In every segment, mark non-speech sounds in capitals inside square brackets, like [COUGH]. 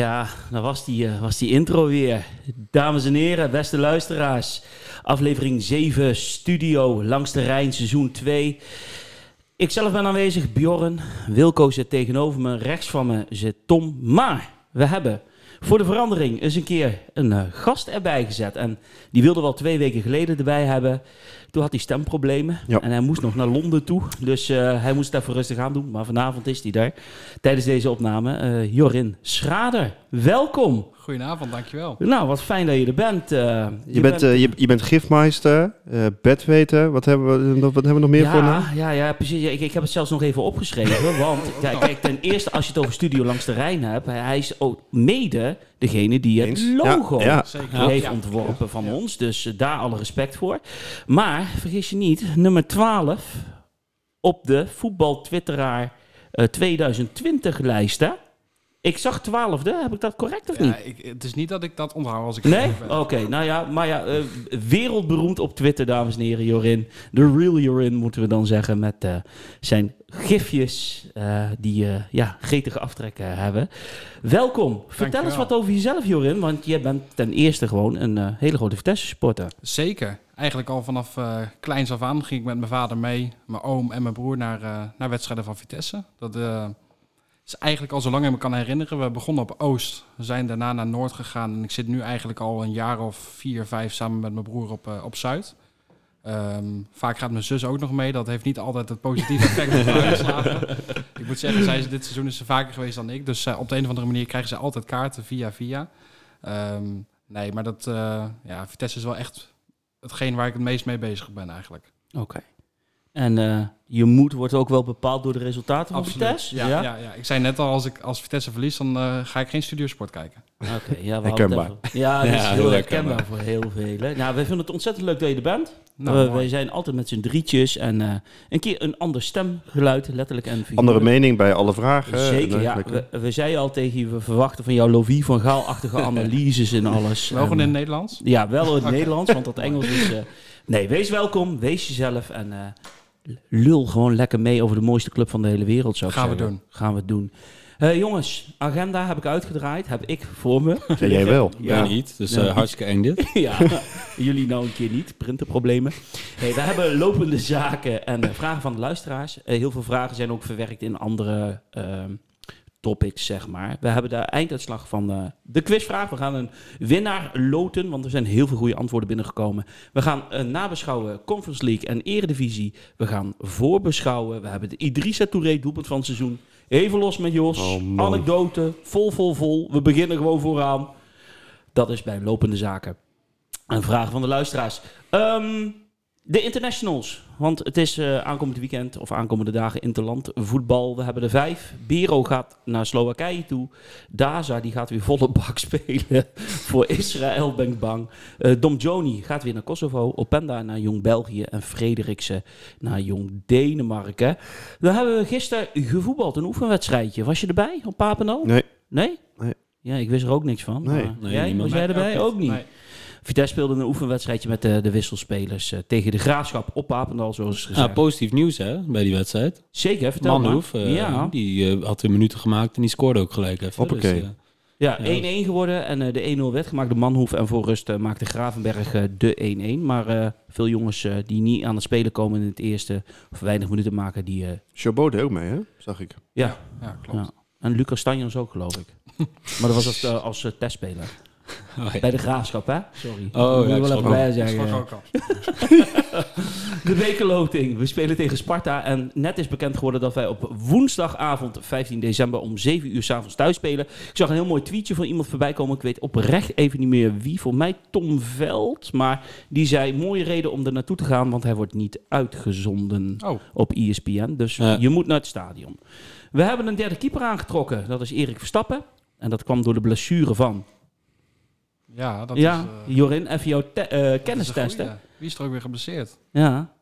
Ja, dat was die, eh, was die intro weer. Dames en heren, beste luisteraars. Aflevering 7, Studio, langs de Rijn, seizoen 2. Ik zelf ben aanwezig, Bjorn. Wilco zit tegenover me, rechts van me zit Tom. Maar we hebben voor de verandering eens een keer een eh, gast erbij gezet. En die wilde wel twee weken geleden erbij hebben. Toen had hij stemproblemen Ja. en hij moest nog naar Londen toe. Dus eh, hij moest het even rustig aan doen. Maar vanavond is hij daar tijdens deze opname. Eh, Jorin Schrader, welkom. Goedenavond, dankjewel. Nou, wat fijn dat je er bent. eh. Je, bent, je, je bent gifmeister, eh bedweter. Wat hebben we, wat hebben we nog meer voor naam? ja, ja, ja, precies. Ik, ik heb het zelfs nog even opgeschreven. want kijk, kijk, ten eerste, als je het over Studio Langs de Rijn hebt, hij is ook mede degene die het Eens. logo Ja, ja. Zeker. heeft Ja. ontworpen van ons. Dus eh, daar alle respect voor. Maar vergis je niet, nummer 12 op de voetbal-twitteraar eh, 2020 lijst. Hè? Ik zag twaalfde, heb ik dat correct of niet? Ja, ik, het is niet dat ik dat onthoud als ik Nee? Oké, nou ja, maar ja, eh, wereldberoemd op Twitter, dames en heren, Jorin. De real Jorin, moeten we dan zeggen, met eh, zijn gifjes eh, die ja, gretige aftrekken hebben. Welkom. Vertel eens wat over jezelf, Jorin, want je bent ten eerste gewoon een hele grote Vitesse-supporter. Zeker. Eigenlijk al vanaf kleins af aan ging ik met mijn vader mee, mijn oom en mijn broer naar, naar wedstrijden van Vitesse. Dat is eigenlijk al zo lang ik me kan herinneren. We begonnen op Oost, we zijn daarna naar Noord gegaan en ik zit nu eigenlijk al een jaar of vier, vijf samen met mijn broer op, eh, op Zuid. Ehm, vaak gaat mijn zus ook nog mee. Dat heeft niet altijd het positieve [LAUGHS] effect op uitslagen. Ik moet zeggen, zij is, dit seizoen is ze vaker geweest dan ik. Dus eh, op de een of andere manier krijgen ze altijd kaarten via via. Ehm, nee, maar dat, eh, ja, Vitesse is wel echt hetgeen waar ik het meest mee bezig ben eigenlijk. Oké. En eh, je moed wordt ook wel bepaald door de resultaten van Vitesse? Ja, ja? Ja, ik zei net al, als ik als Vitesse verlies, dan eh, ga ik geen studiosport kijken. Oké, ja, we Herkenbaar. Ja, [LAUGHS] dat is Ja, heel heel herkenbaar herkenbaar. voor heel velen. Nou, wij vinden het ontzettend leuk dat je er bent. Nou, we, wij zijn altijd met z'n drietjes en eh, een keer een ander stemgeluid, letterlijk en figuurlijk. Andere mening bij alle vragen. Zeker, ja. We, we zeiden al tegen je, we verwachten van jou Lovie van Gaal-achtige [LAUGHS] analyses en alles. Wel gewoon in het Nederlands? Ja, wel in het. [LAUGHS] Nederlands, want dat Engels is... eh, nee, wees welkom, wees jezelf en eh, lul gewoon lekker mee over de mooiste club van de hele wereld, zou ik Gaan we doen. Gaan we doen. Eh, jongens, agenda heb ik uitgedraaid, heb ik voor me. Ja, jij wel. Ja. Ja. niet, dus eh, hartstikke eng dit. [LAUGHS] ja, jullie nou een keer niet, printerproblemen. Hey, we hebben lopende zaken en eh, vragen van de luisteraars. Eh, heel veel vragen zijn ook verwerkt in andere ehm, topics, zeg maar. We hebben de einduitslag van eh, de quizvraag. We gaan een winnaar loten, want er zijn heel veel goede antwoorden binnengekomen. We gaan eh, nabeschouwen Conference League en Eredivisie. We gaan voorbeschouwen. We hebben de Idrissa Touré doelpunt van het seizoen. Even los met Jos. Oh. Anekdote, vol, vol, vol. We beginnen gewoon vooraan. Dat is bij lopende zaken. Een vraag van de luisteraars. Ehm, de internationals. Want het is eh, aankomend weekend of aankomende dagen interland voetbal. We hebben er vijf. Biro gaat naar Slowakije toe. Daza die gaat weer volle bak [LAUGHS] spelen voor Israël, ben ik bang. Eh, Dom Joni gaat weer naar Kosovo. Openda naar Jong België. En Frederiksen naar Jong Denemarken. Dan hebben we gisteren gevoetbald. Een oefenwedstrijdje. Was je erbij op Papendal? Nee. Nee? Nee. Ja, ik wist er ook niks van. Nee. maar Nee, jij, was jij erbij? Nee, ook niet. Nee. Vitesse speelde een oefenwedstrijdje met de, de wisselspelers eh, tegen de Graafschap op Papendal, zoals gezegd. Ja, positief nieuws hè, bij die wedstrijd. Zeker, vertel Manhoef, maar. eh, ja, die eh, had weer minuten gemaakt en die scoorde ook gelijk even. Hoppakee. Dus, eh, ja, ja. 1-1 geworden en eh, de 1-0 werd gemaakt door Manhoef. En voor rust eh, maakte Gravenberg de 1-1. Maar eh, veel jongens eh, die niet aan het spelen komen in het eerste, of weinig minuten maken, die... eh, Chabot deed ook mee, hè? Zag ik. ja, Ja, klopt. Ja. en Lucas Stanjons ook, geloof ik. [LAUGHS] maar dat was als, als testspeler. Oh, ja. Bij de Graafschap, hè? Sorry. Oh, ja, ik wel schrok even bij zeggen. [LAUGHS] De wekenloting. We spelen tegen Sparta. En net is bekend geworden dat wij op woensdagavond 15 december om 7 uur s'avonds thuis spelen. Ik zag een heel mooi tweetje van iemand voorbij komen. Ik weet oprecht even niet meer wie. Voor mij Tom Veld. Maar die zei, mooie reden om er naartoe te gaan. Want hij wordt niet uitgezonden Oh, op ESPN. Dus Ja. je moet naar het stadion. We hebben een derde keeper aangetrokken. Dat is Erik Verstappen. En dat kwam door de blessure van. Ja, dat ja, is... eh, Jorin, even jouw eh, dat is kennis een testen. goeie. Wie is er ook weer geblesseerd? Ja.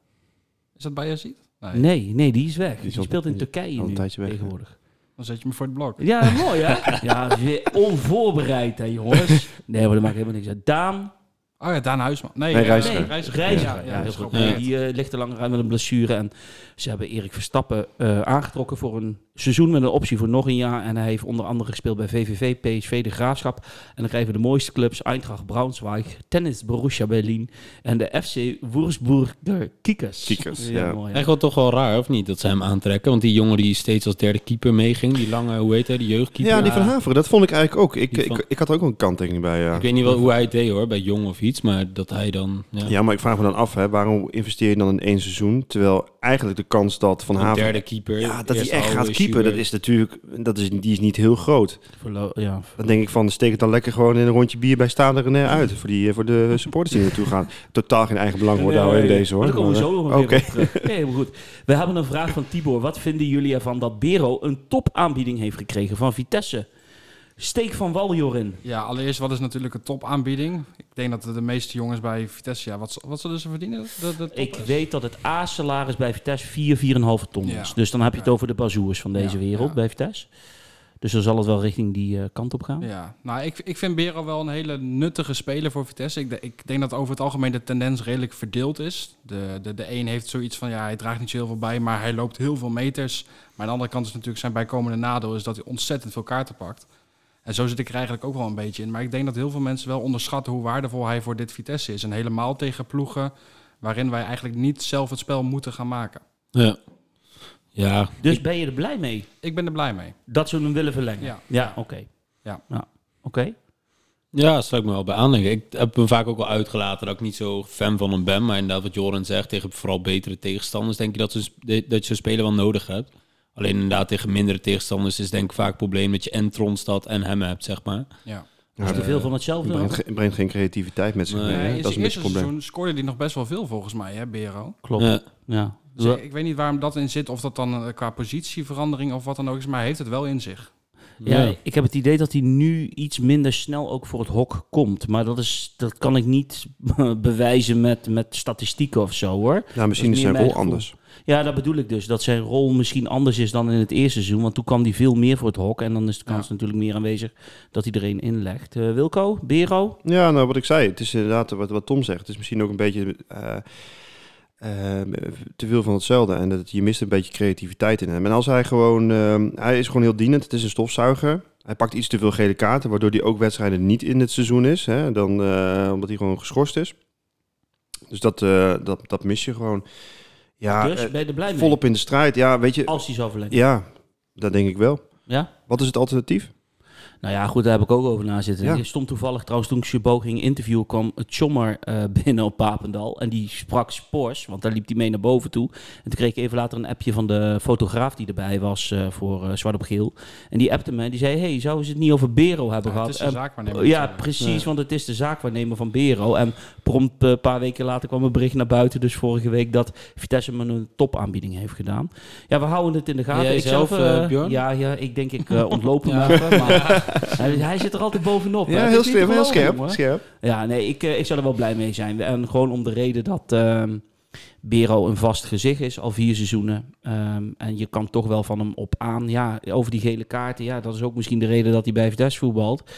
Is dat bij Yazid? Nee. Nee, nee, die is weg. Die is speelt in Turkije nu, tijdje weg, tegenwoordig. Dan zet je me voor het blok. Ja, mooi hè? Ja, [LAUGHS] onvoorbereid hè jongens. Nee, maar dat maakt helemaal niks uit. Daan, Oh ja, Daan Huisman. Nee, Nee, eh, Reiziger. Nee, Reiziger. Reiziger. Ja, Ja, ja, heel is goed. Nee, die eh, ligt er langer uit met een blessure. En ze hebben Erik Verstappen eh, aangetrokken voor een seizoen met een optie voor nog een jaar. En hij heeft onder andere gespeeld bij VVV, PSV, De Graafschap. En dan krijgen we de mooiste clubs. Eintracht Braunschweig, Tennis Borussia Berlin en de FC Wolfsburger Kickers. Kickers, ja. mooi, Echt wel toch wel raar, of niet, dat ze hem aantrekken? Want die jongen die steeds als derde keeper meeging, die lange, hoe heet hij, die jeugdkeeper. Ja, die van Haveren, dat vond ik eigenlijk ook. Ik, ik, ik had er ook een kanttekening bij, ja. Ik weet niet wel hoe hij het deed hoor, bij jong of iets, maar dat hij dan... Ja, Ja, maar ik vraag me dan af, hè, waarom investeer je dan in één seizoen? Terwijl eigenlijk de kans dat Van een Haveren... derde keeper. Ja, dat hij echt gaat keeper, dat is natuurlijk... Dat is, die is niet heel groot. Verlo- ja. Dan denk ik van, steek het dan lekker gewoon in een rondje bier bij Stade René uit. Voor, die, eh, voor de supporters die er naartoe gaan. [LAUGHS] Totaal geen eigen belang worden houden in deze hoor. Daar komen we zo nog Oké. terug. Nee, goed. We hebben een vraag van Tibor. Wat vinden jullie ervan dat Bero een topaanbieding heeft gekregen van Vitesse? Steek van Waljor in. Ja, allereerst, wat is natuurlijk een topaanbieding? Ik denk dat de meeste jongens bij Vitesse, ja, wat, wat zullen ze verdienen? De, de top Ik is? weet dat het A-salaris bij Vitesse 4, 4,5 ton Ja. is. Dus dan heb je het over de bazoers van deze wereld bij Vitesse. Dus dan zal het wel richting die eh, kant op gaan. Ja, nou, ik, ik vind Bero wel een hele nuttige speler voor Vitesse. Ik, de- ik denk dat over het algemeen de tendens redelijk verdeeld is. De, de, de een heeft zoiets van, ja, hij draagt niet zo heel veel bij, maar hij loopt heel veel meters. Maar aan de andere kant is natuurlijk zijn bijkomende nadeel is dat hij ontzettend veel kaarten pakt. En zo zit ik er eigenlijk ook wel een beetje in. Maar ik denk dat heel veel mensen wel onderschatten hoe waardevol hij voor dit Vitesse is. En helemaal tegen ploegen waarin wij eigenlijk niet zelf het spel moeten gaan maken. Ja. Ja, Dus ben je er blij mee Ik ben er blij mee. dat ze hem willen verlengen? Ja. Ja, oké. Ja. Oké. Ja, dat sluit ik me wel bij aan. denk Ik heb me vaak ook wel uitgelaten dat ik niet zo fan van hem ben. Maar inderdaad, wat Joran zegt, tegen vooral betere tegenstanders, denk je dat, ze, dat je zo'n speler wel nodig hebt. Alleen inderdaad, tegen mindere tegenstanders is denk ik vaak het probleem dat je en Tronstad en hem hebt, zeg maar. Ja. Ja, Is te dat veel van hetzelfde? brengt, ge- brengt geen creativiteit met zich Nee. mee. Dat is een beetje probleem. seizoen scoorde hij nog best wel veel volgens mij, hè, Bero. Klopt. Ja. Ja. Dus ik, ik weet niet waarom dat in zit, of dat dan eh, qua positieverandering of wat dan ook is, maar hij heeft het wel in zich. Ja, Ja. ik heb het idee dat hij nu iets minder snel ook voor het hok komt. Maar dat, is, dat kan ik niet [LAUGHS] bewijzen met, met statistieken of zo hoor. Ja, misschien is zijn rol gevoel. anders. Ja, dat bedoel ik dus. Dat zijn rol misschien anders is dan in het eerste seizoen. Want toen kwam hij veel meer voor het hok. En dan is de kans Ja. natuurlijk meer aanwezeg dat hij er een inlegt. Eh Wilco, Bero? Ja, nou wat ik zei, het is inderdaad wat, wat Tom zegt. Het is misschien ook een beetje eh, eh, te veel van hetzelfde. En dat je mist een beetje creativiteit in hem. En als hij gewoon, eh, hij is gewoon heel dienend. Het is een stofzuiger. Hij pakt iets te veel gele kaarten, waardoor hij ook wedstrijden niet in het seizoen is. Hè? Dan, omdat hij gewoon geschorst is. Dus dat, dat, dat mis je gewoon. Ja, dus eh, ben je er blij mee? volop in de strijd. Ja, weet je. Als hij zou verlengen. Ja, dat denk ik wel. Ja? Wat is het alternatief? Nou ja, goed, daar heb ik ook over na zitten. Ja. Je stond toevallig trouwens toen ik Chabot ging interviewen, kwam het Chommer eh, [LAUGHS] binnen op Papendal. En die sprak Spors, want daar liep hij mee naar boven toe. En toen kreeg ik even later een appje van de fotograaf die erbij was eh, voor eh, Zwart op Geel. En die appte me, die zei, hey, zouden ze het niet over Bero hebben Ja, het gehad? En- zaakwaarnemer. ja, precies, want het is de zaakwaarnemer van Bero. En prompt een paar weken later kwam een bericht naar buiten, dus vorige week, dat Vitesse me een topaanbieding heeft gedaan. Ja, we houden het in de gaten. jij ik zelf, Bjorn? Ja, ja, ik denk ik eh [LAUGHS] Ja. even. Maar [LAUGHS] [LAUGHS] hij, hij zit er altijd bovenop. Ja, heel scherp, heel scherp. Ja, nee, ik, eh, ik zou er wel blij mee zijn. En gewoon om de reden dat ehm Bero een vast gezicht is, al vier seizoenen. Ehm, en je kan toch wel van hem op aan. Ja, over die gele kaarten, ja, dat is ook misschien de reden dat hij bij Vitesse voetbalt.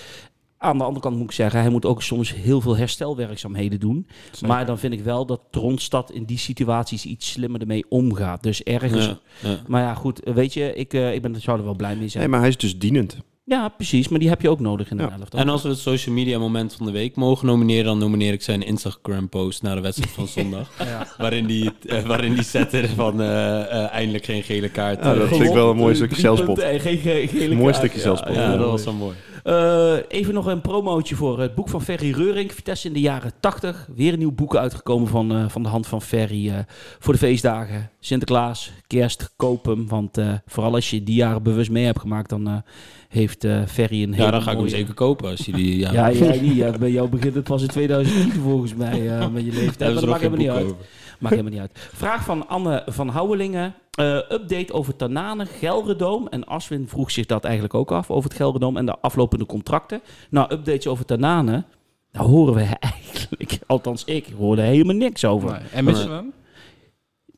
Aan de andere kant moet ik zeggen, hij moet ook soms heel veel herstelwerkzaamheden doen. Zeker. Maar dan vind ik wel dat Tronstad in die situaties iets slimmer ermee omgaat. Dus ergens... Ja, ja. Maar ja, goed, weet je, ik, eh, ik ben, zou er wel blij mee zijn. Nee, maar hij is dus dienend. Ja, precies, maar die heb je ook nodig in de Ja. elftal. En als we het social media moment van de week mogen nomineren, dan nomineer ik zijn Instagram post na de wedstrijd van [LAUGHS] zondag. Ja. waarin die, eh, waarin die zette van eh, eh, eindelijk geen gele kaart. Ja, dat vind ik wel een mooi stukje zelfspot. geen ge- gele Mooi kaart. stukje zelfspot. ja, Ja, dat was wel mooi. Eh, even nog een promootje voor het boek van Ferry Reuring. Vitesse in de jaren 80. Weer een nieuw boek uitgekomen van, eh, van de hand van Ferry. eh, voor de feestdagen. Sinterklaas, kerst, koop hem. Want vooral als je die jaren bewust mee hebt gemaakt, dan heeft Ferry een hele Ja, dan ga ik hem zeker kopen als jullie... [LAUGHS] Ja, Ja, jij niet. Ja, bij jou begint het pas in 2010 volgens mij met je [LAUGHS] leeftijd. Dat maakt helemaal niet uit. over. Maakt helemaal niet uit. Vraag van Anne van Houwelingen. Eh, update over Tanane, Gelredoom. En Aswin vroeg zich dat eigenlijk ook af over het Gelredoom en de aflopende contracten. Nou, updates over Tanane. Daar horen we [LAUGHS] eigenlijk, althans ik, hoorde helemaal niks over. Nee. En missen we hem?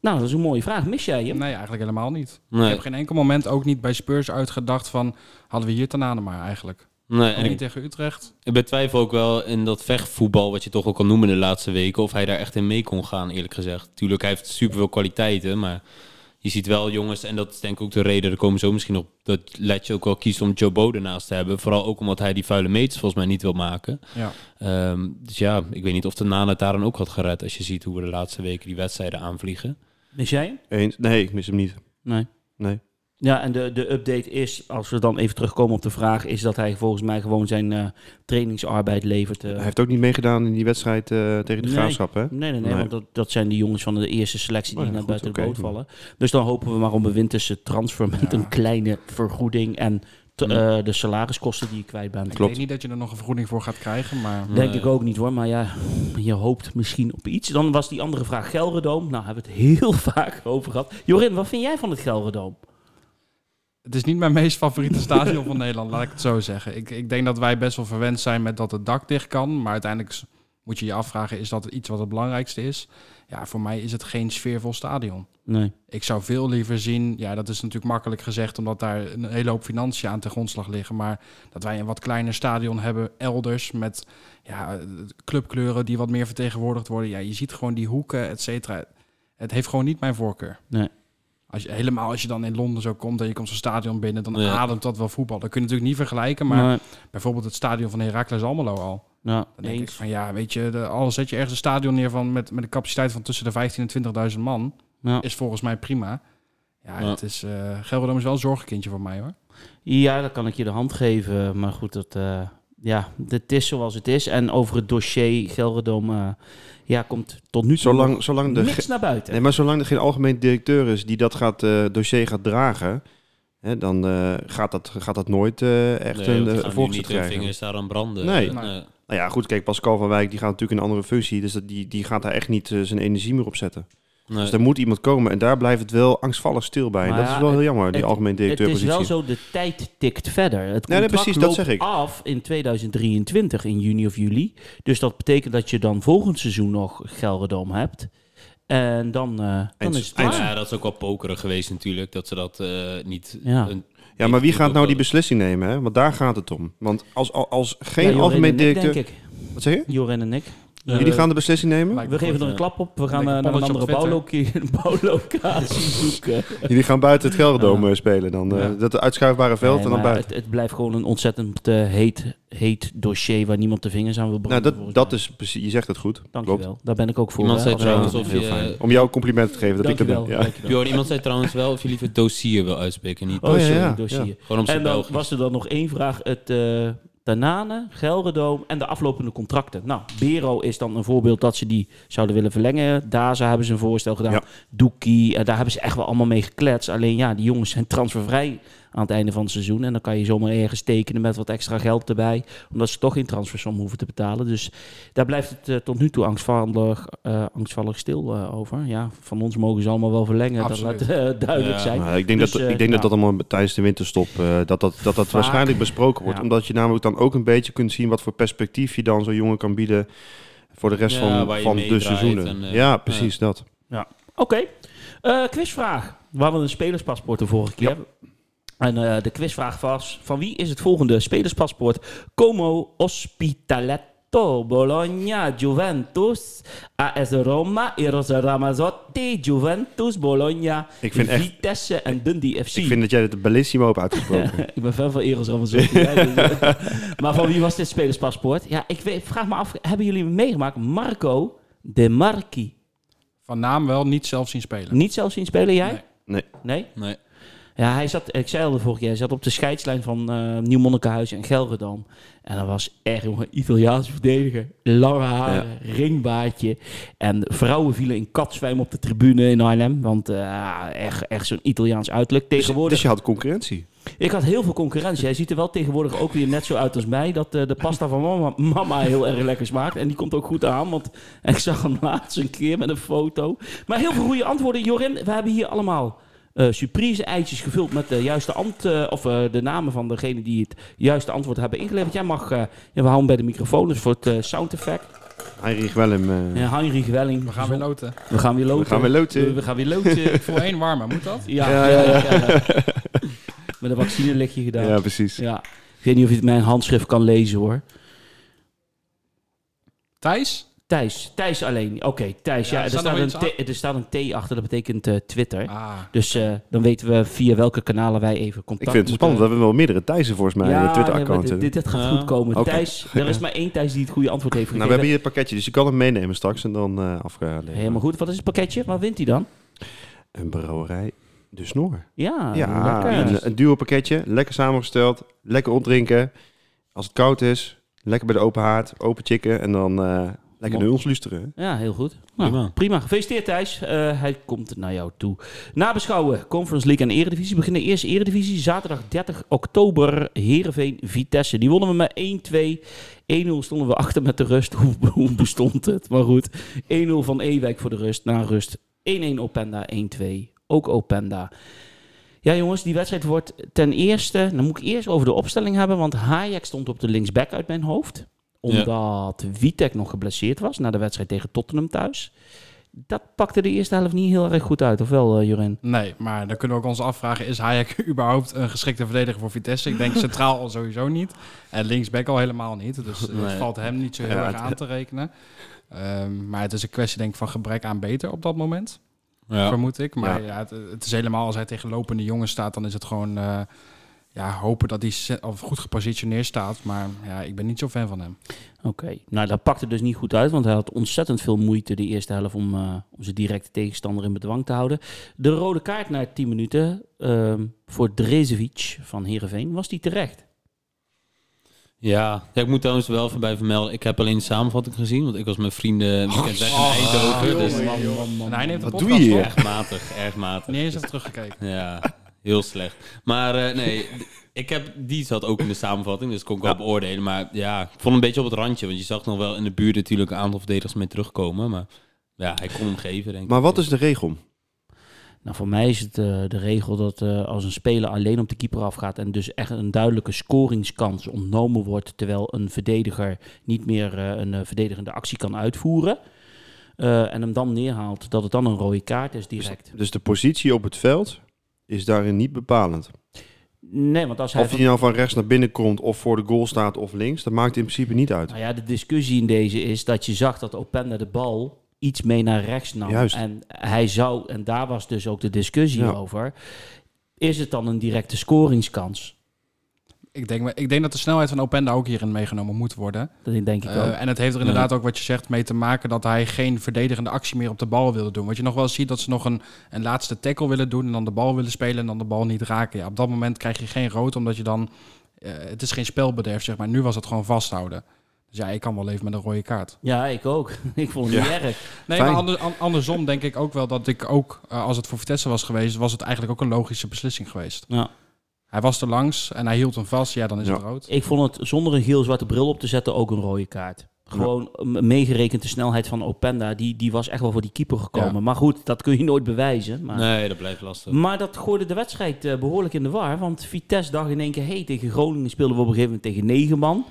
Nou, dat is een mooie vraag. Mis jij hem? Nee, eigenlijk helemaal niet. Nee. Ik heb geen enkel moment ook niet bij Spurs uitgedacht van... hadden we hier Tanane maar eigenlijk. Nee, En en niet ik, tegen Utrecht. ik betwijfel ook wel in dat vechtvoetbal, wat je toch ook kan noemen de laatste weken, of hij daar echt in mee kon gaan, eerlijk gezegd. Tuurlijk, hij heeft superveel kwaliteiten, maar je ziet wel jongens, en dat is denk ik ook de reden, daar komen we zo misschien op, dat Letje ook wel kiest om Joe Bode naast te hebben. Vooral ook omdat hij die vuile meters volgens mij niet wil maken. Ja. Ehm, dus ja, ik weet niet of de Nana het daar dan ook had gered, als je ziet hoe we de laatste weken die wedstrijden aanvliegen. Mis jij hem? Eens? Nee, ik mis hem niet. Nee. Nee. Ja, en de, de update is, als we dan even terugkomen op de vraag, is dat hij volgens mij gewoon zijn eh, trainingsarbeid levert. eh. Hij heeft ook niet meegedaan in die wedstrijd eh, tegen de Nee. Graafschap, hè? Nee, nee, nee, Nee. want dat, dat zijn die jongens van de eerste selectie die Oh ja, goed, buiten de boot vallen. Dus dan hopen we maar op een winterse transfer met Ja. een kleine vergoeding en te- eh, de salariskosten die je kwijt bent. Ik Klopt. denk niet dat je er nog een vergoeding voor gaat krijgen, maar Denk Nee. ik ook niet hoor, maar ja, je hoopt misschien op iets. Dan was die andere vraag Gelredoom. Nou, hebben we het heel [LAUGHS] vaak over gehad. Jorin, wat vind jij van het Gelredoom? Het is niet mijn meest favoriete [LAUGHS] stadion van Nederland, laat ik het zo zeggen. Ik, ik denk dat wij best wel verwend zijn met dat het dak dicht kan, maar uiteindelijk moet je je afvragen, is dat iets wat het belangrijkste is? Ja, voor mij is het geen sfeervol stadion. Nee. Ik zou veel liever zien, ja, dat is natuurlijk makkelijk gezegd, omdat daar een hele hoop financiën aan ten grondslag liggen. Maar dat wij een wat kleiner stadion hebben elders met ja, clubkleuren die wat meer vertegenwoordigd worden. Ja, je ziet gewoon die hoeken, et cetera. Het heeft gewoon niet mijn voorkeur. Nee. Als je, helemaal als je dan in Londen zo komt en je komt zo'n stadion binnen, dan Ja. ademt dat wel voetbal. Dat kun je natuurlijk niet vergelijken, maar bijvoorbeeld het stadion van Heracles Almelo al. ja, Dan denk ik van ja, weet je, de, al zet je ergens een stadion neer van met, met een capaciteit van tussen de 15 en 20.000 man, Ja. is volgens mij prima. Ja, Ja. het is, eh Gelredome is wel een zorgenkindje voor mij hoor. Ja, dan kan ik je de hand geven. Maar goed, dat, eh, ja, het is zoals het is. En over het dossier Gelredome eh, ja, komt tot nu toe Zolang, zolang, de, niks naar buiten. nee, maar zolang er geen algemeen directeur is die dat gaat, eh, dossier gaat dragen, hè, dan eh, gaat, dat, gaat dat nooit eh, echt Nee, een uh, niet hun krijgen. vingers daar aan branden. Nee. Nee. Nou ja, goed, kijk, Pascal van Wijk die gaat natuurlijk in een andere functie, dus dat, die, die gaat daar echt niet zijn energie meer op zetten. Nee. Dus er moet iemand komen en daar blijft het wel angstvallig stil bij. En Maar dat ja, is wel heel het- jammer, die het- algemeen Het is directeurpositie. wel zo, de tijd tikt verder. Het Nee, nee, contract precies, dat loopt zeg ik. af in 2023, in juni of juli. Dus dat betekent dat je dan volgend seizoen nog Gelredome hebt. En dan, eh, dan Eens- is het. Ja, dat is ook wel pokerig geweest natuurlijk, dat ze dat eh, niet... Ja. een- Ja, maar wie gaat nou die beslissing? nemen? Hè? Want daar gaat het om. Want als, als, als geen Ja, algemeen en ik, directeur... denk ik. Wat zeg je? Jorin en ik. Jullie Eh, gaan de beslissing nemen? We geven er een klap op. We gaan eh, naar een andere [LAUGHS] bouwlocatie, zoeken. Jullie gaan buiten het Gelredome spelen dan. eh, Ja. Dat uitschuifbare veld Nee, en dan buiten. het, het blijft gewoon een ontzettend eh, heet, heet dossier waar niemand de vingers aan wil Nou, branden. dat, volgens dat mij. is precies... Je zegt het goed. Klopt. Dankjewel. Daar ben ik ook voor. Iemand hè, zei trouwens of je-. Om jou complimenten te geven dat ik er ben. Ja. iemand zei trouwens wel of je liever dossier wil uitspreken, niet Oh, ja, sorry, ja, dossier. ja. gewoon om zijn En dan was er dan nog één vraag. Het uh, Tanane, Gelredoom en de aflopende contracten. Nou, Bero is dan een voorbeeld dat ze die zouden willen verlengen. Daza hebben ze een voorstel gedaan. Ja. Doekie, eh, daar hebben ze echt wel allemaal mee gekletst. Alleen ja, die jongens zijn transfervrij aan het einde van het seizoen. En dan kan je zomaar ergens tekenen met wat extra geld erbij. Omdat ze toch geen transfersom hoeven te betalen. Dus daar blijft het eh, tot nu toe angstvallig, eh, angstvallig stil eh, over. Ja, van ons mogen ze allemaal wel verlengen. Absoluut. Dat laat duidelijk Ja. zijn. Maar ik denk, Dus, dat, ik denk ja. dat dat allemaal tijdens de winterstop, eh, dat dat, dat, dat Vaak. waarschijnlijk besproken wordt. Ja. Omdat je namelijk dan ook een beetje kunt zien wat voor perspectief je dan zo'n jongen kan bieden voor de rest Ja, van, van de seizoenen. en, ja, precies dat. Oké, Eh, quizvraag. We hadden een spelerspaspoort de vorige keer. En eh, de quizvraag was: van wie is het volgende spelerspaspoort? Como Ospitaletto, Bologna, Juventus, AS Roma, Eros Ramazzotti, Juventus, Bologna, Ik vind echt- Vitesse en Dundee FC. Ik vind dat jij het bellissimo hebt uitgesproken. [LAUGHS] ik ben fan van Eros Ramazzotti. [LAUGHS] maar van wie was dit spelerspaspoort? Ja, ik weet, vraag me af, hebben jullie meegemaakt? Marco De Marchi. Van naam wel, niet zelf zien spelen. Niet zelf zien spelen, jij? Nee. Nee? Nee. Ja, hij zat, ik zei al de vorige keer, hij zat op de scheidslijn van eh Nieuw Monnikenhuis en Gelredam. En dat was echt jongen, Italiaanse verdediger. Lange haren, ringbaardje. En vrouwen vielen in katzwijm op de tribune in Arnhem. Want eh, echt, echt zo'n Italiaans uiterlijk. Dus, Tegenwoordig, dus je had concurrentie. ik had heel veel concurrentie. Hij ziet er wel tegenwoordig ook weer net zo uit als mij. Dat eh, de pasta van mama, mama heel erg lekker smaakt. En die komt ook goed aan. Want ik zag hem laatst een keer met een foto. Maar heel veel goede antwoorden. Jorin, we hebben hier allemaal eh, surprise eitjes gevuld met de juiste ant, eh, of eh, de namen van degene die het juiste antwoord hebben ingeleverd. Jij mag, eh, ja, we houden hem bij de microfoon, dus voor het sound effect. Heinrich Wellem. eh Ja, Heinrich Welling. We gaan weer loten. We gaan weer loten. We gaan weer loten. We gaan weer loten. [LAUGHS] Voor één warme, moet dat? ja, Ja, ja, ja. [LAUGHS] Met een vaccinelikje gedaan. ja, precies. Ja. Ik weet niet of je het mijn handschrift kan lezen hoor. Thijs? Thijs. Thijs alleen. Oké, Thijs. Ja, Ja, er, staat staat een T, er staat een T achter, dat betekent eh, Twitter. Ah. Dus eh, dan weten we via welke kanalen wij even contact Ik vind het spannend. We hebben wel meerdere Thijsen volgens mij in Ja, de Twitter-account. nee, maar dit, dit gaat Ja. goed komen. Oké. Thijs, [LAUGHS] er is maar één Thijs die het goede antwoord heeft Nou, we gegeven. hebben hier het pakketje, dus je kan hem meenemen straks en dan eh afleveren. Helemaal goed. Wat is het pakketje? Wat wint hij dan? Een brouwerij, de snor. Ja, ja, een, een duo pakketje, lekker samengesteld, lekker opdrinken. Als het koud is, lekker bij de open haard, open chicken en dan eh, lekker naar ons luisteren. Ja, heel goed. Nou, Prima. prima. Gefeliciteerd Thijs. Eh, hij komt naar jou toe. Nabeschouwen. Conference League en Eredivisie. Beginnen eerst Eredivisie. Zaterdag 30 oktober. Heerenveen Vitesse. Die wonnen we met 1-2. 1-0 stonden we achter met de rust. [LAUGHS] Hoe, hoe bestond het? Maar goed. 1-0 van Ewijk voor de rust. Na rust 1-1 Openda. 1-2. Ook Openda. Ja jongens, die wedstrijd wordt ten eerste... Dan moet ik eerst over de opstelling hebben. Want Hayek stond op de linksback uit mijn hoofd omdat Witek nog geblesseerd was na de wedstrijd tegen Tottenham thuis. Dat pakte de eerste helft niet heel erg goed uit, of wel, uh, Jorin? Nee, maar dan kunnen we ook ons afvragen... is Hayek [LAUGHS] überhaupt een geschikte verdediger voor Vitesse? Ik denk centraal al sowieso niet. En linksback al helemaal niet. Dus het valt hem niet zo heel Ja, erg aan te rekenen. Ehm, maar het is een kwestie denk ik van gebrek aan beter op dat moment. Ja. vermoed ik. Maar Ja. ja. het, het is helemaal als hij tegen lopende jongens staat, dan is het gewoon eh, ja, hopen dat hij goed gepositioneerd staat. Maar ja, ik ben niet zo fan van hem. Oké, nou dat pakte dus niet goed uit, want hij had ontzettend veel moeite de eerste helft om, uh, om zijn directe tegenstander in bedwang te houden. De rode kaart na 10 minuten uh, voor Drezevic van Heerenveen, was die terecht? Ja. ja, ik moet trouwens wel even bij vermelden. Ik heb alleen de samenvatting gezien, want ik was met vrienden Oh, weekend weg in Eindhoven. dus En hij neemt de Wat doe je erg matig, erg matig. Niet eens even teruggekeken. Ja, heel slecht. Maar uh, nee, ik heb, die zat ook in de samenvatting, dus kon ik wel Ja. beoordelen. Maar ja, ik vond hem een beetje op het randje, want je zag nog wel in de buurt natuurlijk een aantal verdedigers mee terugkomen. Maar ja, hij kon hem geven, denk ik. Maar wat is de regel? Nou, voor mij is het uh, de regel dat uh, als een speler alleen op de keeper afgaat en dus echt een duidelijke scoringskans ontnomen wordt, terwijl een verdediger niet meer uh, een verdedigende actie kan uitvoeren en hem dan neerhaalt, dat het dan een rode kaart is direct. Dus, dus de positie op het veld is daarin niet bepalend? Nee, want als hij of hij nou van rechts naar binnen komt of voor de goal staat of links, dat maakt in principe niet uit. Nou ja, de discussie in deze is dat je zag dat Openda de bal iets mee naar rechts nam. Juist. En hij zou, en daar was dus ook de discussie Ja. over, is het dan een directe scoringskans? Ik denk, ik denk dat de snelheid van Openda ook hierin meegenomen moet worden. Dat denk ik Eh, ook. en het heeft er inderdaad ook wat je zegt mee te maken dat hij geen verdedigende actie meer op de bal wilde doen. Wat je nog wel ziet dat ze nog een, een laatste tackle willen doen en dan de bal willen spelen en dan de bal niet raken. Ja, op dat moment krijg je geen rood omdat je dan, eh, het is geen spelbederf zeg maar. Nu was het gewoon vasthouden. Dus ja, ik kan wel leven met een rode kaart. Ja, ik ook. [LAUGHS] ik vond het Ja. niet erg. Nee, Fijn. maar ander- an- andersom denk ik ook wel dat ik ook, eh, als het voor Vitesse was geweest, was het eigenlijk ook een logische beslissing geweest. Ja. Hij was er langs en hij hield hem vast. Ja, dan is Ja. het rood. Ik vond het zonder een geel-zwarte bril op te zetten ook een rode kaart. Gewoon meegerekend de snelheid van Openda, die, die was echt wel voor die keeper gekomen. Ja. Maar goed, dat kun je nooit bewijzen. Maar, Nee, dat blijft lastig. maar dat gooide de wedstrijd eh, behoorlijk in de war. Want Vitesse dacht in één keer, hey, tegen Groningen speelden we op een gegeven moment tegen negen man.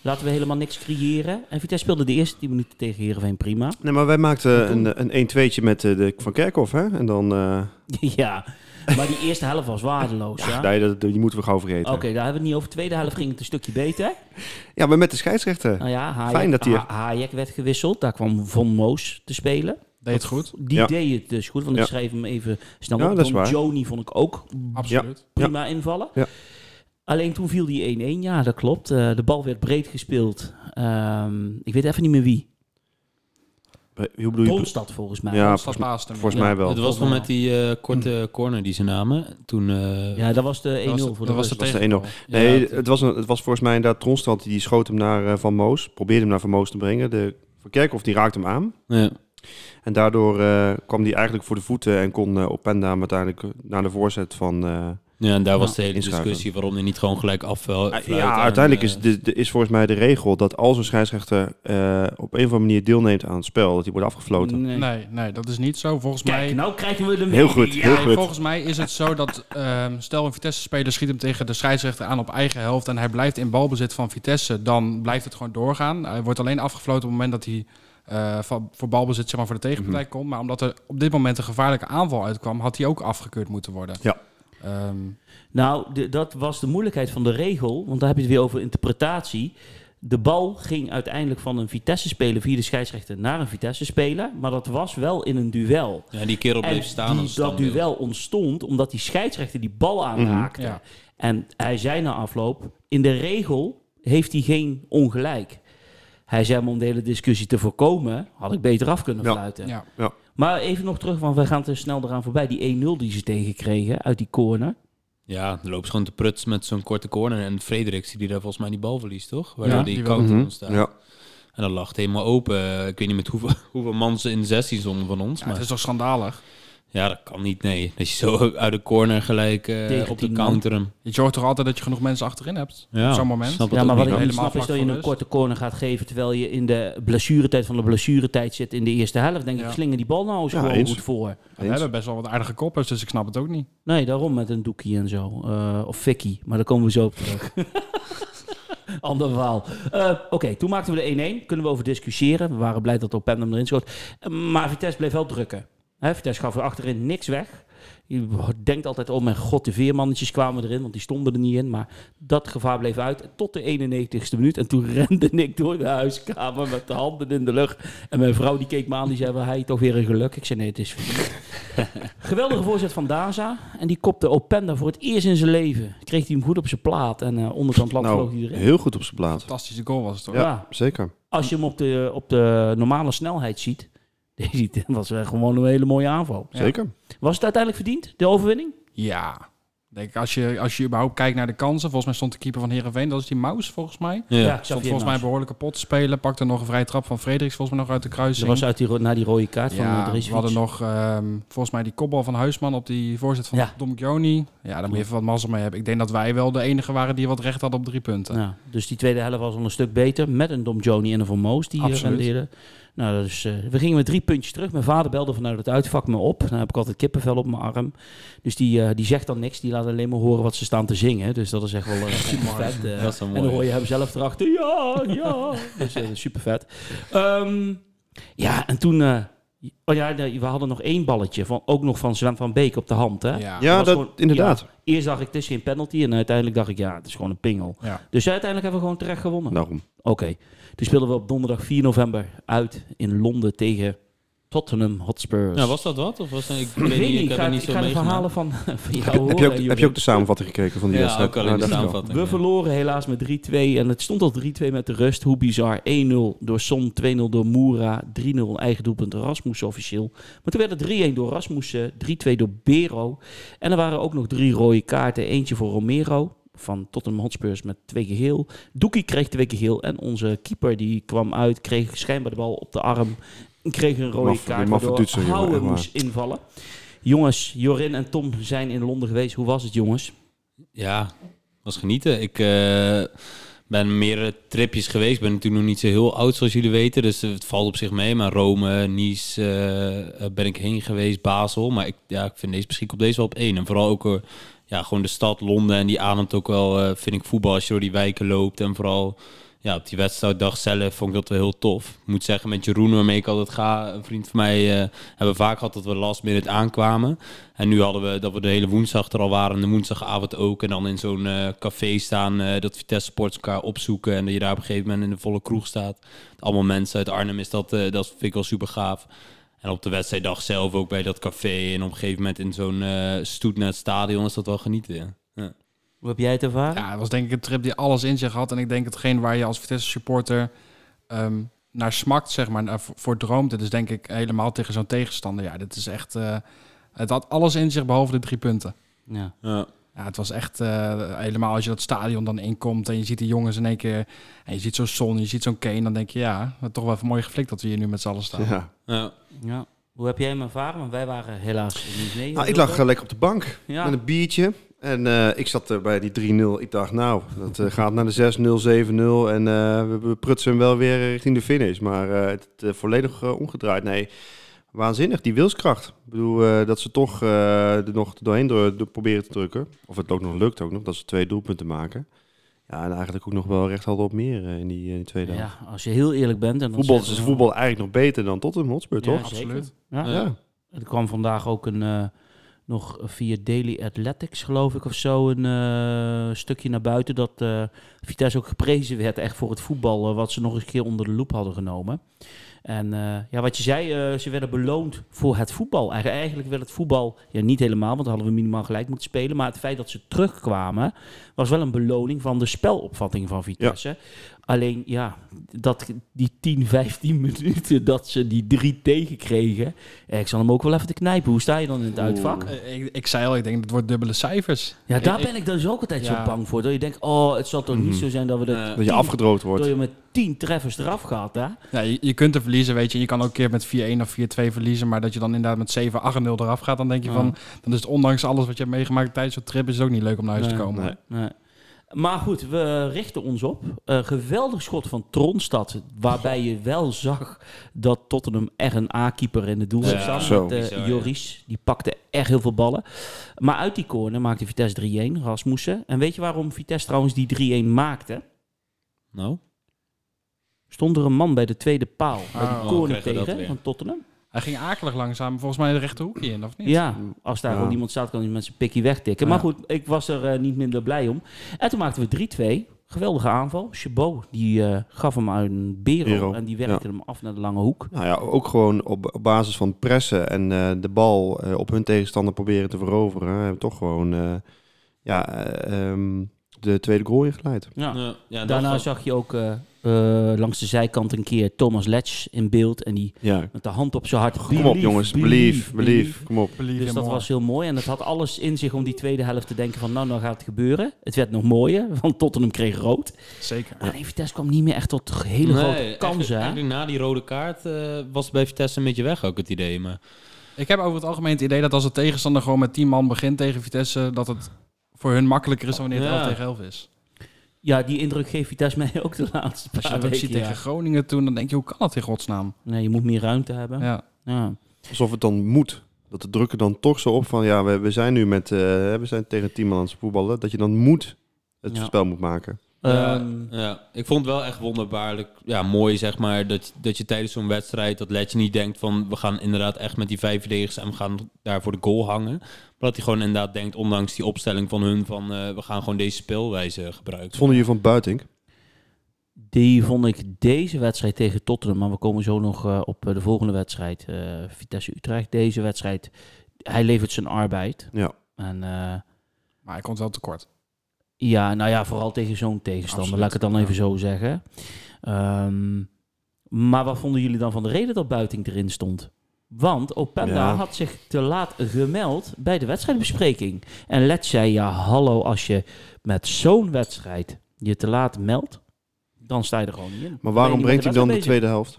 Laten we helemaal niks creëren. En Vitesse speelde de eerste 10 minuten tegen Heerenveen prima. Nee, maar wij maakten een, een 1-2'tje met eh, de Van Kerkhoff, hè? En dan... eh, [LAUGHS] ja, maar die eerste helft was waardeloos. Ja? Nee, dat, die moeten we gauw vergeten. Oké, daar hebben we het niet over. Tweede helft ging het een stukje beter. Ja, maar met de scheidsrechter. Nou ja, Hayek, Fijn dat hij- Ha- Hayek werd gewisseld. Daar kwam Von Moos te spelen. Deed het goed? Die Ja. deed het dus goed, want ik schreef hem even snel Ja, op. dat is. Joni vond ik ook Absoluut. prima invallen. Ja. Alleen toen viel die 1-1. Ja, dat klopt. Eh, de bal werd breed gespeeld. Ehm, ik weet even niet meer wie. Hoe bedoel je? Bronstad volgens mij. Ja, volgens, volgens, Ja. mij wel. Het was nog met die eh, korte corner die ze namen. Toen, eh, Ja, dat was de 1-0 Dat was, voor de dat was de was de tegengoal. Nee, ja, het, was een, het was volgens mij inderdaad Tronstad die schoot hem naar eh, Van Moos. Probeerde hem naar Van Moos te brengen. De Van Kerkhoff die raakte hem aan. ja. En daardoor eh, kwam hij eigenlijk voor de voeten en kon uh, Openda uiteindelijk naar de voorzet van... eh, ja, en daar was de hele discussie waarom hij niet gewoon gelijk afvel. ja, uiteindelijk is, de, de- is volgens mij de regel dat als een scheidsrechter eh, op een of andere manier deelneemt aan het spel, dat hij wordt afgefloten. Nee. Nee, nee, dat is niet zo. Volgens Kijk, mij... nou krijgen we de Heel goed, Ja. heel goed. volgens mij is het zo dat, ehm, stel een Vitesse-speler schiet hem tegen de scheidsrechter aan op eigen helft en hij blijft in balbezit van Vitesse, dan blijft het gewoon doorgaan. Hij wordt alleen afgefloten op het moment dat hij eh, van, voor balbezit zeg maar, voor de tegenpartij Mhm. komt. Maar omdat er op dit moment een gevaarlijke aanval uitkwam, had hij ook afgekeurd moeten worden. Ja. Ehm, Nou, de- dat was de moeilijkheid van de regel, want daar heb je het weer over interpretatie. De bal ging uiteindelijk van een Vitesse-speler via de scheidsrechter naar een Vitesse-speler, maar dat was wel in een duel. Ja, die kerel En bleef staan. die, dat duel ontstond omdat die scheidsrechter die bal aanraakte. ja. En hij zei na afloop, in de regel heeft hij geen ongelijk. Hij zei, maar om de hele discussie te voorkomen, had ik beter af kunnen Ja. fluiten. ja. Maar even nog terug, want we gaan te snel eraan voorbij. Die 1-0 die ze tegenkregen uit die corner. Ja, dan loopt ze gewoon te prutz met zo'n korte corner. En Fredericks die daar volgens mij die bal verliest, toch? Waardoor Ja, die die counter Mhm. ontstaat. Ja. En dat lag het helemaal open. Ik weet niet met hoeveel, [LAUGHS] hoeveel man ze in de 16 stonden van ons. Ja, maar het is toch schandalig? Ja, dat kan niet, nee. Dat je zo [LAUGHS] uit de corner gelijk eh, Tegen op de counter hem. Je zorgt toch altijd dat je genoeg mensen achterin hebt? Ja, op zo'n moment. snap Ja, maar wat ik niet Helemaal snap is dat je een korte corner gaat geven... terwijl je in de blessuretijd van de blessuretijd zit in de eerste helft. denk Ja. ik, slingen die bal nou eens Ja, gewoon eens. goed voor. We hebben best wel wat aardige koppers, dus ik snap het ook niet. Nee, daarom met een doekie en zo. Eh, of Vicky, maar daar komen we zo op terug. [LAUGHS] Ander verhaal. Eh, Oké, toen maakten we de 1-1. Kunnen we over discussiëren. We waren blij dat Opendam erin schoot. Maar Vitesse bleef wel drukken. Hè, Vitesse gaf er achterin niks weg. Je denkt altijd, oh mijn god, de veermannetjes kwamen erin, want die stonden er niet in. Maar dat gevaar bleef uit tot de 91ste minuut. En toen [LAUGHS] rende ik door de huiskamer met de handen in de lucht. En mijn vrouw die keek me aan, die zei, hij toch weer een geluk? Ik zei, nee, het is. [LAUGHS] Geweldige voorzet van Daza. En die kopte Openda voor het eerst in zijn leven. Kreeg hij hem goed op zijn plaat. En eh onderkant lat vloog hij Nou, erin. heel goed op zijn plaat. Fantastische goal was het toch? Ja, Ja. zeker. Als je hem op de, op de normale snelheid ziet. [LAUGHS] Deze was eh, gewoon een hele mooie aanval. Ja. Zeker. Was het uiteindelijk verdiend, de overwinning? Ja. Denk ik, als je, als je überhaupt kijkt naar de kansen. Volgens mij stond de keeper van Heerenveen, dat is die Maus volgens mij. Ja. zag Stond volgens mij naast. behoorlijke pot te spelen. Pakte nog een vrije trap van Frederiks volgens mij nog uit de Dat kruising. was uit die, na die rode kaart van ja, uh, we hadden nog ehm, volgens mij die kopbal van Huisman op die voorzet van Ja. Dom Gioni. Ja, daar moet je even wat mazzel mee hebben. Ik denk dat wij wel de enige waren die wat recht hadden op drie punten. Ja, dus die tweede helft was al een stuk beter. Met een Dom Joni en een Van Moos die eh, Absoluut. rendeerden. Nou, dus, we gingen met drie puntjes terug. Mijn vader belde vanuit het uitvak me op. Dan heb ik altijd kippenvel op mijn arm. Dus die, eh, die zegt dan niks. Die laat alleen maar horen wat ze staan te zingen. Dus dat is echt wel eh, [LAUGHS] super vet. Dat is en dan hoor je hem zelf erachter. Ja, ja. [LAUGHS] dus super vet. Ehm, ja, en toen... oh ja, we hadden nog één balletje. Van, ook nog van Sven van Beek op de hand. Hè? Ja. Dat, gewoon- inderdaad. Eerst dacht ik, het is geen penalty. En uiteindelijk dacht ik, ja, het is gewoon een pingel. Ja. Dus uiteindelijk hebben we gewoon terecht gewonnen. Daarom. Oké. Toen speelden we op donderdag 4 november uit in Londen tegen Tottenham Hotspurs. Ja, was dat wat? Of was dat, ik [CLEARS THROAT] weet niet, ik ik heb ga, niet ik zo ga de verhalen van, [LAUGHS] van jou Heb, heb, je ook, heb je ook de samenvatting gekeken van die Ja, wedstrijd? ook alleen Nou, de samenvatting. We verloren helaas met 3-2 en het stond al 3-2 met de rust. Hoe bizar. 1-0 door Son, 2-0 door Moura, 3-0 eigen doelpunt Rasmus officieel. Maar toen werd het 3-1 door Rasmussen, 3-2 door Bero. En er waren ook nog drie rode kaarten. Eentje voor Romero van Tottenham Hotspurs met twee geheel. Doekie kreeg twee geheel en onze keeper die kwam uit, kreeg schijnbaar de bal op de arm. Kreeg een rode Maffe- die kaart waardoor Duitser, jongen, Houwe echt waar. moest invallen. Jongens, Jorin en Tom zijn in Londen geweest. Hoe was het jongens? Ja, was genieten. Ik eh, ben meerdere tripjes geweest. Ik ben natuurlijk nog niet zo heel oud, zoals jullie weten. Dus het valt op zich mee. Maar Rome, Nice eh, eh, ben ik heen geweest, Basel. Maar ik, ja, ik vind deze misschien op deze wel op één. En vooral ook ja, gewoon de stad Londen. En die ademt ook wel, eh, vind ik, voetbal als je door die wijken loopt. En vooral ja, op die wedstrijddag zelf vond ik dat wel heel tof. Ik moet zeggen, met Jeroen, waarmee ik altijd ga, een vriend van mij, eh, hebben we vaak gehad dat we last minute aankwamen. En nu hadden we dat we de hele woensdag er al waren en de woensdagavond ook. En dan in zo'n eh, café staan, eh, dat Vitesse Sports elkaar opzoeken. En dat je daar op een gegeven moment in de volle kroeg staat. Allemaal mensen uit Arnhem is dat, dat vind ik wel super gaaf. En op de wedstrijddag zelf ook bij dat café. En op een gegeven moment in zo'n eh Stoetnet stadion is dat wel genieten. Hoe heb jij het ervaren? Ja, het was denk ik een trip die alles in zich had. En ik denk hetgeen waar je als Vitesse supporter ehm, naar smakt, zeg maar, naar, voor, voor droomt. Dit is denk ik helemaal tegen zo'n tegenstander. Ja, dit is echt... eh, het had alles in zich behalve de drie punten. Ja. Ja. Ja, het was echt eh, helemaal als je dat stadion dan inkomt en je ziet die jongens in één keer... En je ziet zo'n Son, je ziet zo'n Kane, dan denk je ja, het toch wel even mooi geflikt dat we hier nu met z'n allen staan. Ja. Ja. Ja. Hoe heb jij hem ervaren? Want wij waren helaas niet mee. Nou, ik lag eh, lekker op de bank Ja. met een biertje. En eh, ik zat er bij die 3-0. Ik dacht, nou, dat eh, gaat naar de 6-0, 7-0. En eh, we, we prutsen hem wel weer richting de finish. Maar eh, het volledig omgedraaid. Nee, waanzinnig, die wilskracht. Ik bedoel, eh, dat ze toch eh, er nog doorheen door, door proberen te drukken. Of het ook nog lukt ook nog, dat ze twee doelpunten maken. Ja, en eigenlijk ook nog wel recht hadden op meer eh, in, die, in die tweede helft. Ja, als je heel eerlijk bent. En Voetbal is voetbal eigenlijk nog beter dan Tottenham Hotspur, Ja, toch? zeker. Absoluut. Ja. Ja. Ja. Er kwam vandaag ook een, eh, nog via Daily Athletics, geloof ik, of zo, een eh, stukje naar buiten. Dat eh, Vitesse ook geprezen werd echt voor het voetbal, eh, wat ze nog eens een keer onder de loep hadden genomen. En ja, wat je zei, ze werden beloond voor het voetbal. Eigen- Eigenlijk werd het voetbal, ja niet helemaal, want dan hadden we minimaal gelijk moeten spelen. Maar het feit dat ze terugkwamen, was wel een beloning van de spelopvatting van Vitesse. Alleen ja, dat, die 10, 15 [LAUGHS] minuten dat ze die drie tegenkregen. Eh, ik zal hem ook wel even te knijpen. Hoe sta je dan in het uitvak? Eh, Ik, ik zei al, ik denk dat het wordt dubbele cijfers. Ja, daar ik- ben ik dus ook altijd Ja. zo bang voor. Dat je denkt, oh, het zal toch niet Mhm. zo zijn dat we dat Eh, Dat je afgedroogd wordt. door je met 10 treffers eraf gaat, hè? Ja, je, je kunt er verliezen, weet je. Je kan ook een keer met 4-1 of 4-2 verliezen. Maar dat je dan inderdaad met 7-8-0 eraf gaat, dan denk je van... Dan is het ondanks alles wat je hebt meegemaakt tijdens zo'n trip... is het ook niet leuk om naar huis Nee. te komen. Nee. Nee. Maar goed, we richten ons op. Een geweldig schot van Tronstad. Waarbij je wel zag dat Tottenham echt een A-keeper in de doel Ja, heeft staan. zo. Met eh. Joris. Die pakte echt heel veel ballen. Maar uit die corner maakte Vitesse 3-1. Rasmussen. En weet je waarom Vitesse trouwens die 3-1 maakte? Nou, Stond er een man bij de tweede paal. Bij Oh, de corner we dat tegen van Tottenham. Hij ging akelig langzaam, volgens mij de rechterhoekje in, of niet? Ja, als daar Ja. gewoon iemand staat, kan hij met zijn pikkie wegtikken. Ja. Maar goed, ik was er eh, niet minder blij om. En toen maakten we 3-2. Geweldige aanval. Chabot, die eh, gaf hem uit een Bero, Bero, en die werkte hem af naar de lange hoek. Nou ja, ook gewoon op, op basis van pressen en eh, de bal eh, op hun tegenstander proberen te veroveren. Hebben toch gewoon eh, ja, eh, ehm, de tweede goal ingeleid. Ja. ja, Daarna zag je ook langs de zijkant een keer Thomas Letch in beeld. En die Ja, met de hand op zijn hart. kom op jongens, believe, believe, kom op. Believe Dus dat more. was heel mooi. En het had alles in zich om die tweede helft te denken van... nou, nou gaat het gebeuren. Het werd nog mooier, [LAUGHS] want Tottenham kreeg rood. Zeker. Maar nee, Vitesse kwam niet meer echt tot hele grote kansen. na die rode kaart eh, was het bij Vitesse een beetje weg ook het idee. Maar Ik heb over het algemeen het idee dat als de tegenstander gewoon met 10 man begint tegen Vitesse... dat het voor hun makkelijker is wanneer het Ja. 11 tegen 11 is. Ja, die indruk geeft Vitesse mij ook de [LAUGHS] laatste Als je paar dat ook weken. ziet ja. tegen Groningen toen, dan denk je, hoe kan dat in godsnaam? Nee, je moet meer ruimte hebben. Ja. Ja. Alsof het dan moet. Dat de druk er dan toch zo op van, ja, we, we zijn nu met, eh, we zijn tegen tien man aan het voetballen. Dat je dan moet het Ja. spel moet maken. Ja, Ehm, ja, ik vond het wel echt wonderbaarlijk. Ja, mooi zeg maar. Dat, dat je tijdens zo'n wedstrijd, dat Letje niet denkt van we gaan inderdaad echt met die vijf verdedigers en we gaan daar voor de goal hangen. Maar dat hij gewoon inderdaad denkt, ondanks die opstelling van hun, van eh, we gaan gewoon deze speelwijze Wat gebruiken. vonden jullie van Buitink? die vond ik deze wedstrijd tegen Tottenham, maar we komen zo nog eh, op eh, de volgende wedstrijd, eh, Vitesse-Utrecht. Deze wedstrijd, hij levert zijn arbeid. Ja. En eh, Maar hij komt wel tekort. Ja, nou ja, vooral tegen zo'n tegenstander, Absoluut, laat ik het dan ja. even zo zeggen. Ehm, maar wat vonden jullie dan van de reden dat Buiting erin stond? Want Openda Ja. had zich te laat gemeld bij de wedstrijdbespreking. En Let zei, ja hallo, als je met zo'n wedstrijd je te laat meldt, dan sta je er gewoon niet in. Maar waarom brengt hij dan de tweede helft?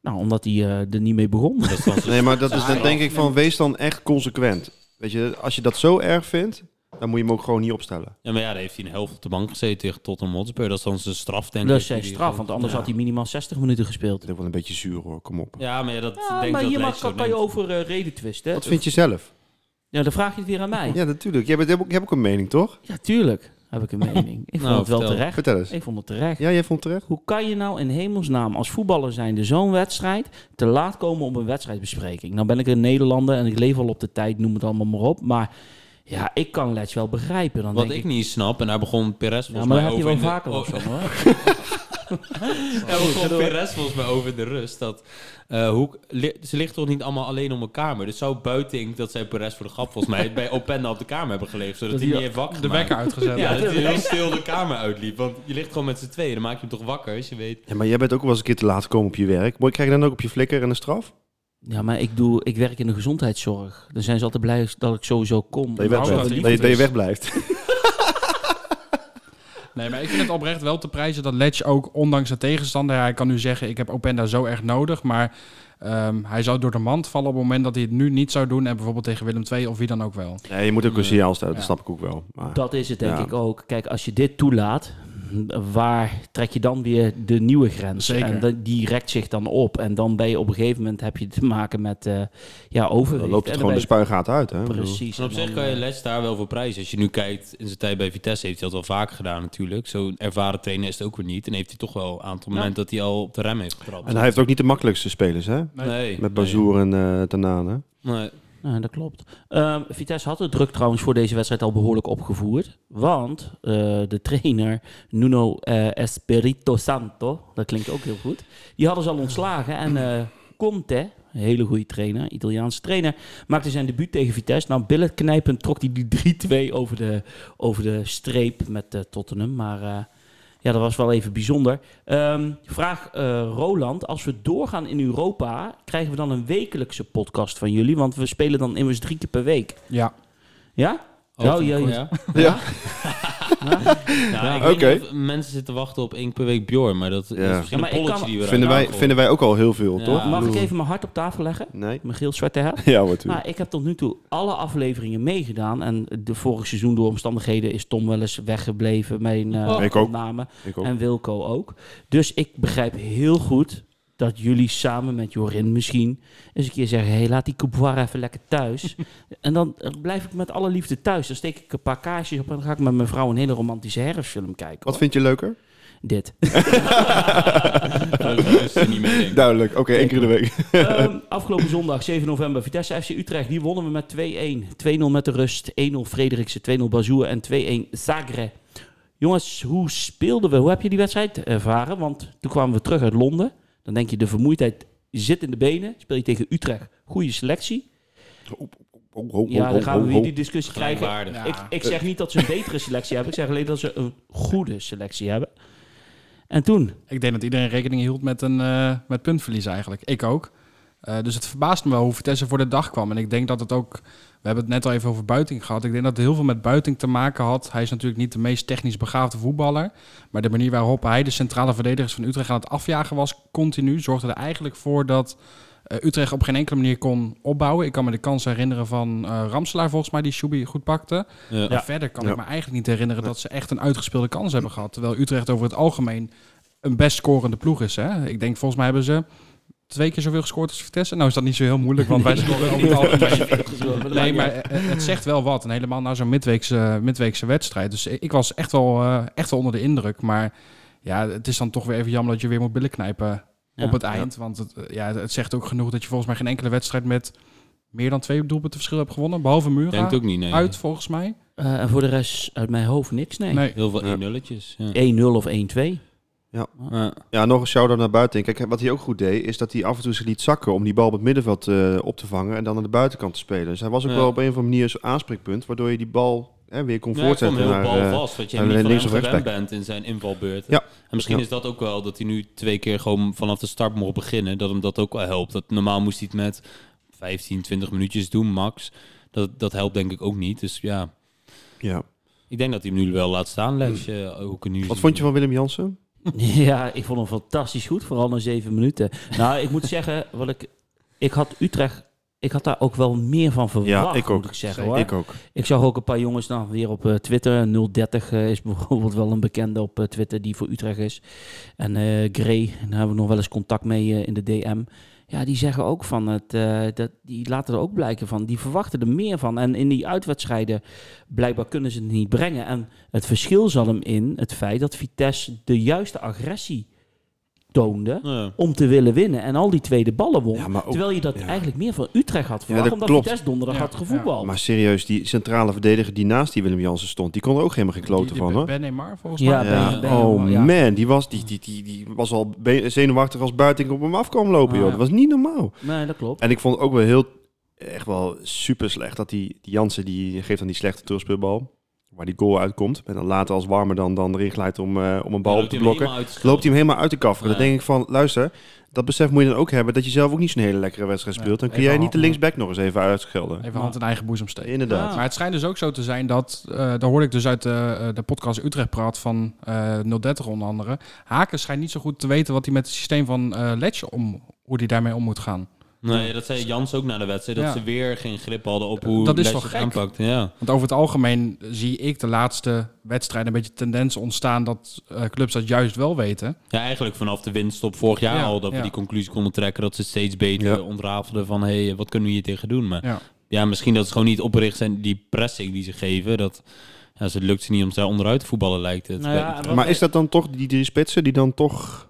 Nou, omdat hij eh, er niet mee begon. Dat zo- Nee, maar dat is dan denk ik van, wees dan echt consequent. Weet je, als je dat zo erg vindt, dan moet je hem ook gewoon niet opstellen. Ja, maar ja, daar heeft hij een helft op de bank gezeten tegen Tottenham Hotspur. Dat is dan zijn straf, denk Dat ik. is zijn straf, want anders ja. had hij minimaal 60 minuten gespeeld. Dat is wel een beetje zuur hoor, kom op. Ja, maar ja, dat Ja, denk maar ik hier dat mag, kan je over eh, reden twisten. Wat vind je zelf? Ja, dan vraag je het weer aan mij. Ja, natuurlijk. Jij bent, je hebt ook een mening, toch? Ja, tuurlijk heb ik een mening. Ik [LAUGHS] vond Nou, het wel vertel. terecht. Vertel eens. Ik vond het terecht. Ja, jij vond het terecht? Hoe kan je nou in hemelsnaam als voetballer zijnde zo'n wedstrijd te laat komen op een wedstrijdbespreking? Nou ben ik een Nederlander en ik leef al op de tijd, noem het allemaal maar op. Maar ja, ik kan Letch wel begrijpen. Dan Wat denk ik niet snap, en daar begon Perez Ja, volgens maar mij daar heb je over wel in de- vaker last van hoor. [LAUGHS] Begon Perez volgens mij over de rust. Dat, eh, hoe, li- ze ligt toch niet allemaal alleen op een kamer. Dus zou Buiting, dat zij Perez voor de grap volgens mij, bij Openda op de kamer hebben gelegen. Zodat Dat hij niet heeft wakker De wekker uitgezet. Ja, dat hij heel stil de kamer uitliep. Want je ligt gewoon met z'n tweeën. Dan maak je hem toch wakker als je weet. Ja, maar jij bent ook wel eens een keer te laat gekomen op je werk. Moet krijg je dan ook op je flikker en een straf? Ja, maar ik, doe, ik werk in de gezondheidszorg. Dan zijn ze altijd blij dat ik sowieso kom. Dat je, Nou, weg dat je, goed dat je is. wegblijft. [LAUGHS] Nee, maar ik vind het oprecht wel te prijzen dat Letch ook, ondanks de tegenstander, hij kan nu zeggen, ik heb Openda zo erg nodig, maar ehm, hij zou door de mand vallen op het moment dat hij het nu niet zou doen en bijvoorbeeld tegen Willem II of wie dan ook wel. Ja, je moet ook een signaal stellen, dat Ja. snap ik ook wel. Maar, Dat is het denk Ja. ik ook. Kijk, als je dit toelaat, waar trek je dan weer de nieuwe grens? Zeker. En dat- die rekt zich dan op. En dan ben je op een gegeven moment heb je te maken met eh ja, overwicht. dan loopt het gewoon de spuigaat uit. Hè? Precies. En op zich kan je eh, Letch daar wel voor prijzen. Als je nu kijkt, in zijn tijd bij Vitesse heeft hij dat wel vaker gedaan natuurlijk. Zo'n ervaren trainer is het ook weer niet. En heeft hij toch wel een aantal Ja. momenten dat hij al op de rem heeft getrapt. En hij heeft ook niet de makkelijkste spelers, hè? Nee. Met Bazoer en eh Tanane. Nee. Ja, dat klopt. Ehm, Vitesse had het druk trouwens voor deze wedstrijd al behoorlijk opgevoerd. Want eh, de trainer Nuno eh, Espirito Santo, dat klinkt ook heel goed, die hadden ze al ontslagen. En eh, Conte, een hele goede trainer, Italiaanse trainer, maakte zijn debuut tegen Vitesse. Nou, billet knijpend trok hij die 3-2 over de, over de streep met Tottenham. Maar ja, dat was wel even bijzonder. Ehm, vraag eh, Roland, als we doorgaan in Europa, krijgen we dan een wekelijkse podcast van jullie? Want we spelen dan immers drie keer per week. Ja. Ja? Oh, Ja, ja, ja. Ja. [LAUGHS] Ja, ik Oké. weet niet of mensen zitten wachten op één per week Bjorn, maar dat Ja. is Ja, maar een ik polletje kan- die we Vinden wij, vinden wij ook al heel veel, Ja. toch? Mag ik even mijn hart op tafel leggen? Nee? Michiel Zwarte Hert? [LAUGHS] Ja, wat. Nou, ik heb tot nu toe alle afleveringen meegedaan. En de vorige seizoen door omstandigheden is Tom wel eens weggebleven. Mijn. Ik ook. opname. ik ook. En Wilco ook. Dus ik begrijp heel goed dat jullie samen met Jorin misschien eens een keer zeggen... hey, laat die coupoir even lekker thuis. [LAUGHS] en dan eh, blijf ik met alle liefde thuis. Dan steek ik een paar kaarsjes op en dan ga ik met mijn vrouw een hele romantische herfstfilm kijken. Wat hoor. vind je leuker? Dit. [LAUGHS] Niet. Duidelijk. Oké, één keer in de week. Ehm, [LAUGHS] afgelopen zondag, 7 november, Vitesse FC Utrecht. Die wonnen we met 2-1. 2-0 met de rust. 1-0 Frederiksen, 2-0 Bazoer en 2-1 Zagre. Jongens, hoe speelden we? Hoe heb je die wedstrijd ervaren? Want toen kwamen we terug uit Londen. Dan denk je, de vermoeidheid zit in de benen. Speel je tegen Utrecht. Goede selectie. Ja, dan gaan we weer die discussie krijgen. Ja. Ik, ik zeg niet dat ze een betere selectie hebben. Ik zeg alleen dat ze een goede selectie hebben. En toen? Ik denk dat iedereen rekening hield met een eh, met puntverlies eigenlijk. Ik ook. Eh, dus het verbaast me wel hoe Vitesse voor de dag kwam. En ik denk dat het ook... We hebben het net al even over Buiting gehad. Ik denk dat het heel veel met Buiting te maken had. Hij is natuurlijk niet de meest technisch begaafde voetballer. Maar de manier waarop hij de centrale verdedigers van Utrecht aan het afjagen was... continu, zorgde er eigenlijk voor dat... eh, Utrecht op geen enkele manier kon opbouwen. Ik kan me de kans herinneren van eh Ramselaar volgens mij, die Shubi goed pakte. Ja. Maar verder kan Ja. ik me eigenlijk niet herinneren dat ze echt een uitgespeelde kans hebben gehad. Terwijl Utrecht over het algemeen een best scorende ploeg is. Hè? Ik denk volgens mij hebben ze twee keer zoveel gescoord als Vitesse. Nou is dat niet zo heel moeilijk, want wij [LAUGHS] scoren over het algemeen. Nee, maar eh, het zegt wel wat. En helemaal na zo'n midweekse, midweekse wedstrijd. Dus ik was echt wel, eh, echt wel onder de indruk. Maar ja, het is dan toch weer even jammer dat je weer moet billen knijpen Ja. op het eind. Want het, eh, ja, het zegt ook genoeg dat je volgens mij geen enkele wedstrijd met meer dan twee doelpunten verschil hebt gewonnen. Behalve Mura denk het ook niet, nee. uit volgens mij. Eh, en voor de rest uit mijn hoofd niks, nee. Nee. Heel veel Ja. 1-nulletjes. Ja. 1-0 of 1-2. Ja. Ja, nog een shout-out naar buiten. Kijk, wat hij ook goed deed, is dat hij af en toe zich liet zakken om die bal op het middenveld eh, op te vangen en dan aan de buitenkant te spelen. Dus hij was ook Ja. wel op een of andere manier zo'n aanspreekpunt, waardoor je die bal hè, weer kon Ja, ik vond hem voortzetten. heel naar, eh, balvast, wat je hem niet van hem gewend bent in zijn invalbeurt. Ja. En misschien is dat ook wel dat hij nu twee keer gewoon vanaf de start mocht beginnen. Dat hem dat ook wel helpt. Dat, normaal moest hij het met 15, 20 minuutjes doen, max. Dat, dat helpt denk ik ook niet. Dus ja, ja. ik denk dat hij hem nu wel laat staan, Lesje. Nu Wat vond je van Willem Jansen? [LAUGHS] Ja, ik vond hem fantastisch goed, vooral na zeven minuten. Nou, ik moet [LAUGHS] zeggen, wat ik, ik had Utrecht, ik had daar ook wel meer van verwacht, ik ook. moet ik zeggen. Hoor. Ik ook. Ik zag ook een paar jongens dan weer op eh, Twitter. 030 eh, is [LAUGHS] bijvoorbeeld wel een bekende op eh, Twitter die voor Utrecht is. En Gray, daar hebben we nog wel eens contact mee in de DM. Ja, die zeggen ook van het, eh, dat, die laten er ook blijken van, die verwachten er meer van. En in die uitwedstrijden, blijkbaar kunnen ze het niet brengen. En het verschil zat hem in het feit dat Vitesse de juiste agressie toonde Ja. om te willen winnen. En al die tweede ballen won. Ja, ook- terwijl je dat ja. eigenlijk meer van Utrecht had verwacht, dat omdat klopt. Vitesse donderdag Ja, had gevoetbald. Maar serieus, die centrale verdediger die naast die Willem Jansen stond, die kon er ook helemaal geen kloten van hoor. Ben Neymar volgens Ja, mij. Ben- Ja. ben- oh ja. man, die was, die, die, die, die was al zenuwachtig als buiten op hem af kwam lopen. Ah, joh. ja. Dat was niet normaal. Nee, dat klopt. En ik vond het ook wel heel, echt wel super slecht dat die, die Jansen, die geeft dan die slechte terugspeelbal. Waar die goal uitkomt. En dan later als warmer dan, dan erin glijdt om, eh, om een bal Dan op te hij blokken. Loopt hij hem helemaal uit te kafferen. Dan Ja. denk ik van, luister, dat besef moet je dan ook hebben dat je zelf ook niet zo'n hele lekkere wedstrijd speelt. Dan kun even jij niet de linksback nog eens even uitschelden. Even hand in eigen boezem steken. Inderdaad. Ja. Maar het schijnt dus ook zo te zijn dat, eh daar hoorde ik dus uit de, eh, de podcast Utrecht Praat van eh 030 onder andere. Haken schijnt niet zo goed te weten wat hij met het systeem van eh Ledge om, hoe hij daarmee om moet gaan. Nee, dat zei Jans ook na de wedstrijd. Dat Ja. ze weer geen grip hadden op hoe Dat is toch het gek? aanpakt. Ja. Want over het algemeen zie ik de laatste wedstrijden een beetje tendens ontstaan dat eh, clubs dat juist wel weten. ja, eigenlijk vanaf de winststop vorig jaar Ja, al. Dat ja. we die conclusie konden trekken. Dat ze steeds beter Ja. ontrafelden van... Hé, hey, wat kunnen we hier tegen doen? Maar Ja. ja, misschien dat ze gewoon niet opgericht zijn. Die pressing die ze geven. Dat ja, ze lukt ze niet om ze onderuit te voetballen lijkt het. Nou Maar is dat dan toch die drie spitsen die dan toch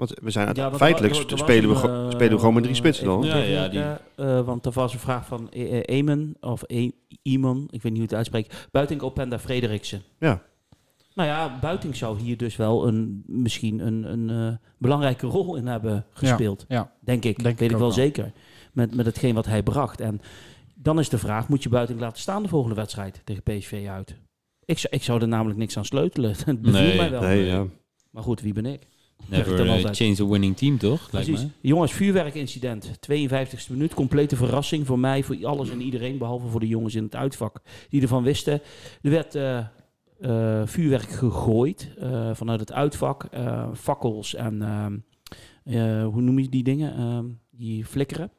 Want we zijn Ja, want feitelijk er er spelen, we, een, eh, spelen we gewoon met drie spitsen dan. Ja, ja, die- eh, eh, want er was een vraag van Eamon, of E- Iman, ik weet niet hoe het uitspreekt. Buiting Openda Frederiksen. Ja. Nou ja, Buiting zou hier dus wel een, misschien een, een eh, belangrijke rol in hebben gespeeld. ja. Denk ik. Denk weet ik ik wel zeker. Met, met hetgeen wat hij bracht. En dan is de vraag, moet je Buiting laten staan de volgende wedstrijd tegen PSV uit? Ik zou, ik zou er namelijk niks aan sleutelen. [LAUGHS] Het beviel Nee, mij wel. Nee, ja. Maar goed, wie ben ik? Never dan eh, change a winning team, toch? Lijkt Precies. Jongens, vuurwerkincident. 52e minuut. Complete verrassing voor mij, voor alles en iedereen. Behalve voor de jongens in het uitvak die ervan wisten. Er werd eh, eh, vuurwerk gegooid vanuit het uitvak. fakkels en ehm, eh, hoe noem je die dingen? Ehm, die flikkeren.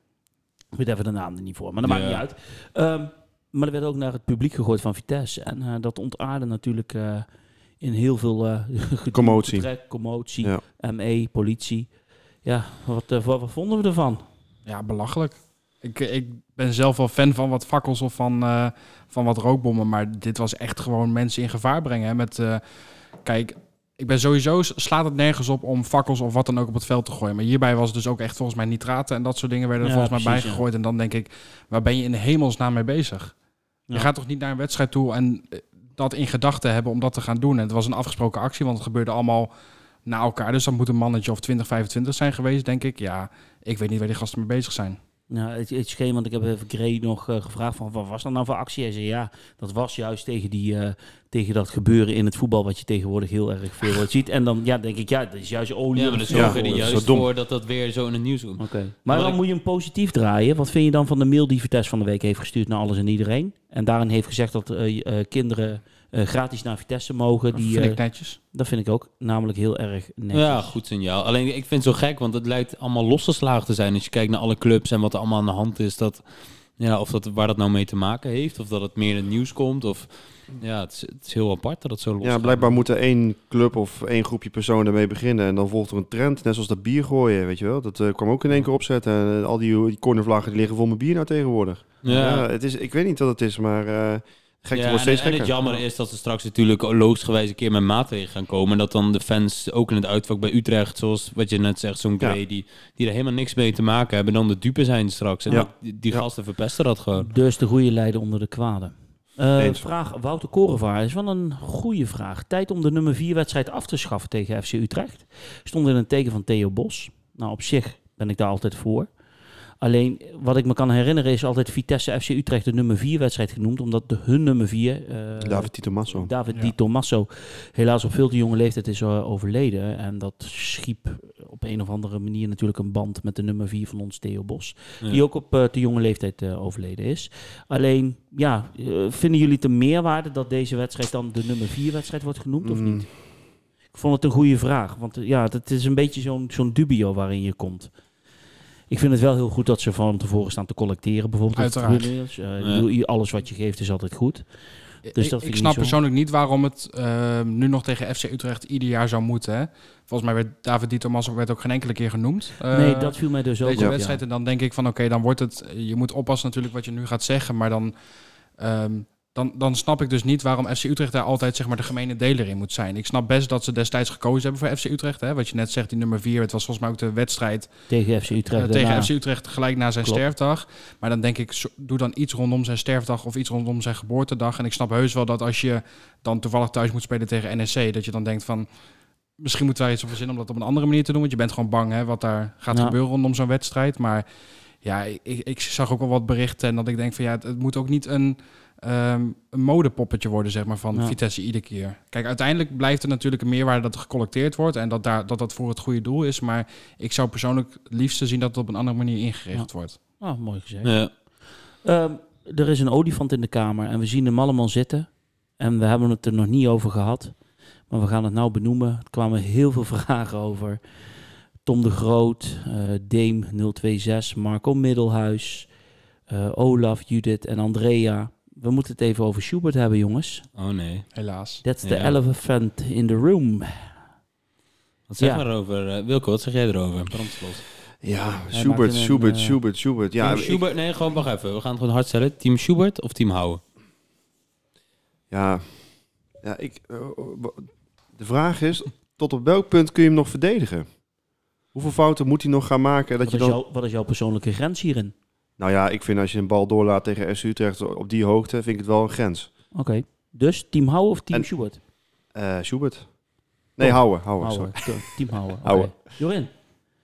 Ik weet even de naam er niet voor, maar dat maakt niet uit. Ehm, maar er werd ook naar het publiek gegooid van Vitesse. En dat ontaarde natuurlijk in heel veel eh, [LAUGHS] gedoe, Commotie. getrek, commotie. Ja. ME, politie. Ja, wat, eh, wat, wat vonden we ervan? Ja, belachelijk. Ik, ik ben zelf wel fan van wat fakkels of van, eh, van wat rookbommen. Maar dit was echt gewoon mensen in gevaar brengen. Hè, met, eh, kijk, ik ben sowieso, slaat het nergens op om fakkels of wat dan ook op het veld te gooien. Maar hierbij was het dus ook echt volgens mij nitraten en dat soort dingen werden er Ja, volgens mij precies, bijgegooid. En dan denk ik, waar ben je in de hemelsnaam mee bezig? Ja. Je gaat toch niet naar een wedstrijd toe en eh, dat in gedachten hebben om dat te gaan doen. En het was een afgesproken actie, want het gebeurde allemaal na elkaar. Dus dan moet een mannetje of 20, 25 zijn geweest, denk ik. Ja, ik weet niet waar die gasten mee bezig zijn. Ja, het, het scheen, want ik heb even Gray nog eh, gevraagd van wat was dat nou voor actie? Hij zei ja, dat was juist tegen, die, eh, tegen dat gebeuren in het voetbal wat je tegenwoordig heel erg veel [LAUGHS] wat ziet. En dan ja, denk ik, ja, dat is juist olie. Ja, op maar het dat Ja, zorgen er dat is juist dom. voor dat dat weer zo in het nieuws komt. Oké. Maar dan ik- moet je hem positief draaien. Wat vind je dan van de mail die Vitesse van de week heeft gestuurd naar alles en iedereen? En daarin heeft gezegd dat eh, eh, kinderen gratis naar Vitesse mogen. Dat Die, vind eh, ik netjes. dat vind ik ook namelijk heel erg netjes. Ja, goed signaal. Alleen ik vind het zo gek, want het lijkt allemaal losgeslagen te zijn. Als je kijkt naar alle clubs en wat er allemaal aan de hand is. Dat, ja, of dat, waar dat nou mee te maken heeft. Of dat het meer in het nieuws komt. Of, ja, het is, het is heel apart dat het zo los Ja, blijkbaar moet er één club of één groepje personen ermee beginnen. En dan volgt er een trend, net zoals dat bier gooien, weet je wel. Dat eh, kwam ook in één keer opzetten. En eh, al die, die cornervlaggen die liggen vol met bier nou tegenwoordig. Ja. Ja, het is, ik weet niet wat het is, maar eh Ja, wordt en, het jammer is dat ze straks natuurlijk logischgewijs een keer met maatregelen gaan komen. En dat dan de fans ook in het uitvak bij Utrecht, zoals wat je net zegt, zo'n Ja. Gray, die, die er helemaal niks mee te maken hebben, dan de dupe zijn straks. En Ja. die, gasten verpesten dat gewoon. Dus de goede leiden onder de kwade. Eh, Eens. vraag Wouter Korevaar is wel een goede vraag. Tijd om de nummer 4 wedstrijd af te schaffen tegen FC Utrecht. Stond in een teken van Theo Bos. Nou, op zich ben ik daar altijd voor. Alleen, wat ik me kan herinneren is altijd Vitesse FC Utrecht de nummer 4 wedstrijd genoemd. Omdat de, hun nummer 4, eh, David Tito Masso. David Ja. Di Tommaso, helaas op veel te jonge leeftijd is eh, overleden. En dat schiep op een of andere manier natuurlijk een band met de nummer 4 van ons, Theo Bos. Ja. Die ook op eh, te jonge leeftijd eh, overleden is. Alleen, ja, vinden jullie het een meerwaarde dat deze wedstrijd dan de nummer 4 wedstrijd wordt genoemd of Mm, niet? Ik vond het een goede vraag. Want ja, het is een beetje zo'n zo'n dubio waarin je komt. Ik vind het wel heel goed dat ze van tevoren staan te collecteren. Bijvoorbeeld Uiteraard. i- alles wat je geeft is altijd goed. Dus dat ik, vind ik ik snap persoonlijk niet waarom het eh, nu nog tegen FC Utrecht ieder jaar zou moeten. Hè? Volgens mij werd David Di Tommaso werd ook geen enkele keer genoemd. Eh, nee, dat viel mij dus ook deze op. wedstrijd. ja. En dan denk ik van oké, dan wordt het. Je moet oppassen natuurlijk wat je nu gaat zeggen. Maar dan, ehm, dan, dan snap ik dus niet waarom FC Utrecht daar altijd zeg maar, de gemene deler in moet zijn. Ik snap best dat ze destijds gekozen hebben voor FC Utrecht. Hè? Wat je net zegt, die nummer 4. Het was volgens mij ook de wedstrijd Tegen FC Utrecht. eh, tegen daarna. FC Utrecht gelijk na zijn Klopt. sterfdag. Maar dan denk ik, doe dan iets rondom zijn sterfdag of iets rondom zijn geboortedag. En ik snap heus wel dat als je dan toevallig thuis moet spelen tegen NEC, dat je dan denkt van... Misschien moeten wij iets op verzinnen om dat op een andere manier te doen. Want je bent gewoon bang hè, wat daar gaat Ja. gebeuren rondom zo'n wedstrijd. Maar ja, ik, ik zag ook wel wat berichten. En dat ik denk van ja, het, het moet ook niet een, ehm, een modepoppetje worden, zeg maar, van Ja. Vitesse iedere keer. Kijk, uiteindelijk blijft er natuurlijk een meerwaarde dat er gecollecteerd wordt. En dat daar, dat, dat voor het goede doel is. Maar ik zou persoonlijk het liefste zien dat het op een andere manier ingericht wordt. Ah, mooi gezegd. Ja. Ehm, er is een olifant in de kamer en we zien hem allemaal zitten. En we hebben het er nog niet over gehad. Maar we gaan het nou benoemen. Er kwamen heel veel [LAUGHS] vragen over. Tom de Groot, eh Deem 026, Marco Middelhuis, eh, Olaf, Judith en Andrea. We moeten het even over Schubert hebben, jongens. Oh nee. Helaas. That's the Ja. elephant in the room. Wat zeg Ja. maar over, eh, Wilco, wat zeg jij erover? Brandslot. Ja, Schubert, een, Schubert, eh, Schubert, Schubert. Ja, team ik- Schubert, nee, gewoon wacht even. We gaan het gewoon hard stellen. Team Schubert of Team Houwen? ja, ja ik, eh, de vraag is, tot op welk punt kun je hem nog verdedigen? Hoeveel fouten moet hij nog gaan maken? Dat Wat je is, dan... jouw, wat is jouw persoonlijke grens hierin? Nou ja, ik vind als je een bal doorlaat tegen SU Utrecht op die hoogte, vind ik het wel een grens. Oké. Dus team Houwe of team En- Schubert? Eh Schubert. Nee, Oh, Houwe. sorry. Team [LAUGHS] Houwe. oké. Houwe. Jorin?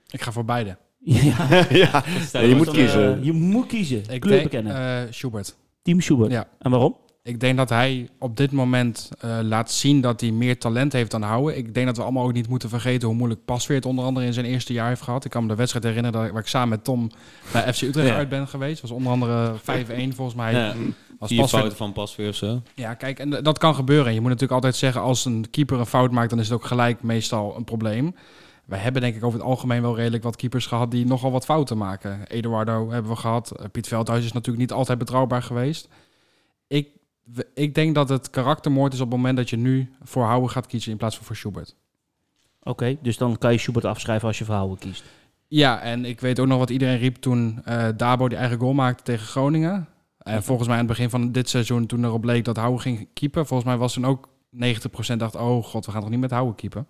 Ik ga voor beide. [LAUGHS] Ja, [LAUGHS] ja, je je moet kiezen. eh, je moet kiezen. Ik Kleur denk bekennen. eh, Schubert. team Schubert. Ja. En waarom? Ik denk dat hij op dit moment eh, laat zien dat hij meer talent heeft dan Houden. Ik denk dat we allemaal ook niet moeten vergeten hoe moeilijk Pasveer het onder andere in zijn eerste jaar heeft gehad. Ik kan me de wedstrijd herinneren dat ik, waar ik samen met Tom bij FC Utrecht Ja. uit ben geweest. was onder andere 5-1 volgens mij. Ja, Was vier fouten van Pasveer of zo. Ja, kijk, en dat kan gebeuren. Je moet natuurlijk altijd zeggen, als een keeper een fout maakt, dan is het ook gelijk meestal een probleem. Wij hebben denk ik over het algemeen wel redelijk wat keepers gehad die nogal wat fouten maken. Eduardo hebben we gehad. Eh, Piet Veldhuis is natuurlijk niet altijd betrouwbaar geweest. Ik, we- ik denk dat het karaktermoord is op het moment dat je nu voor Houwe gaat kiezen in plaats van voor Schubert. Oké, dus dan kan je Schubert afschrijven als je voor Houwe kiest. Ja, en ik weet ook nog wat iedereen riep toen eh, Dabo die eigen goal maakte tegen Groningen. En volgens mij aan het begin van dit seizoen, toen erop bleek dat Houwe ging keepen, volgens mij was toen ook 90% dacht, oh god, we gaan toch niet met Houwe keepen.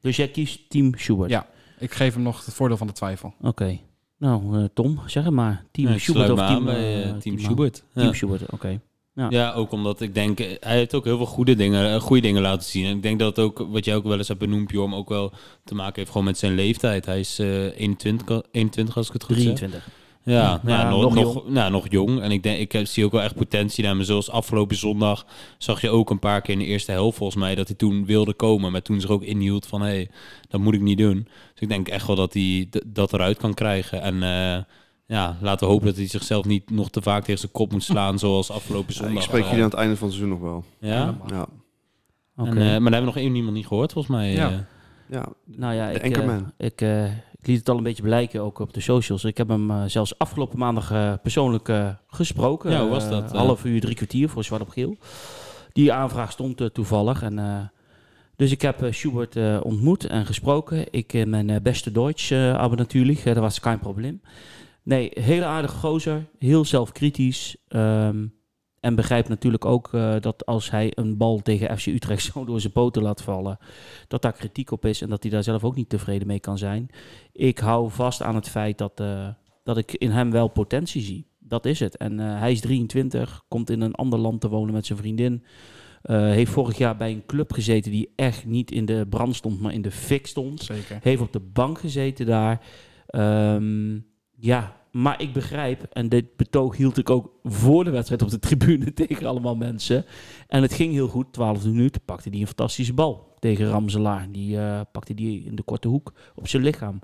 Dus jij kiest team Schubert? Ja. Ik geef hem nog het voordeel van de twijfel. Oké. Nou, eh, Tom, zeg het maar. Team Schubert of team, aan eh, Team Schubert. Ja. Team Schubert, oké. Ja. Ja, ook omdat ik denk, eh, hij heeft ook heel veel goede dingen, eh, goede dingen laten zien. En ik denk dat het ook, wat jij ook wel eens hebt benoemd, Jorm, ook wel te maken heeft gewoon met zijn leeftijd. Hij is eh 21, 21 als ik het goed zeg. 23. Ja, Ja, ja, nog, nog jong. nou, nog jong. En ik, denk, ik heb- zie ook wel echt potentie naar hem. Zoals afgelopen zondag zag je ook een paar keer in de eerste helft volgens mij... dat hij toen wilde komen, maar toen zich ook inhield van... hé, hey, dat moet ik niet doen. Dus ik denk echt wel dat hij dat eruit kan krijgen. En eh, ja, laten we hopen dat hij zichzelf niet nog te vaak tegen zijn kop moet slaan... [LAUGHS] zoals afgelopen Ja, zondag. ik spreek Eh, jullie aan het einde van het seizoen nog wel. Ja? Ja, Oké. En, eh, maar daar hebben we nog één iemand niet gehoord, volgens mij. Ja. eh. ja. nou ja, ik, Anchorman. eh, ik, eh, ik liet het al een beetje blijken, ook op de socials. Ik heb hem eh, zelfs afgelopen maandag eh, persoonlijk eh, gesproken. Ja, hoe was Eh, dat, eh? half uur, drie kwartier voor Zwart op Geel. Die aanvraag stond eh, toevallig. En, eh, dus ik heb eh, Schubert eh, ontmoet en gesproken. Ik in mijn eh, beste Duits, eh aber natuurlijk. Eh, dat was geen probleem. Nee, hele aardige gozer. Heel zelfkritisch. ehm, en begrijpt natuurlijk ook eh, dat als hij een bal tegen FC Utrecht [LAUGHS] zo door zijn poten laat vallen, dat daar kritiek op is en dat hij daar zelf ook niet tevreden mee kan zijn. Ik hou vast aan het feit dat, eh, dat ik in hem wel potentie zie. Dat is het. En eh, hij is 23, komt in een ander land te wonen met zijn vriendin. Heeft vorig jaar bij een club gezeten die echt niet in de brand stond, maar in de fik stond. Zeker. Heeft op de bank gezeten daar. Ehm, ja, maar ik begrijp, en dit betoog hield ik ook voor de wedstrijd op de tribune [LAUGHS] tegen allemaal mensen. En het ging heel goed. 12 minuten pakte hij een fantastische bal tegen Ramselaar. Die eh, pakte die in de korte hoek op zijn lichaam.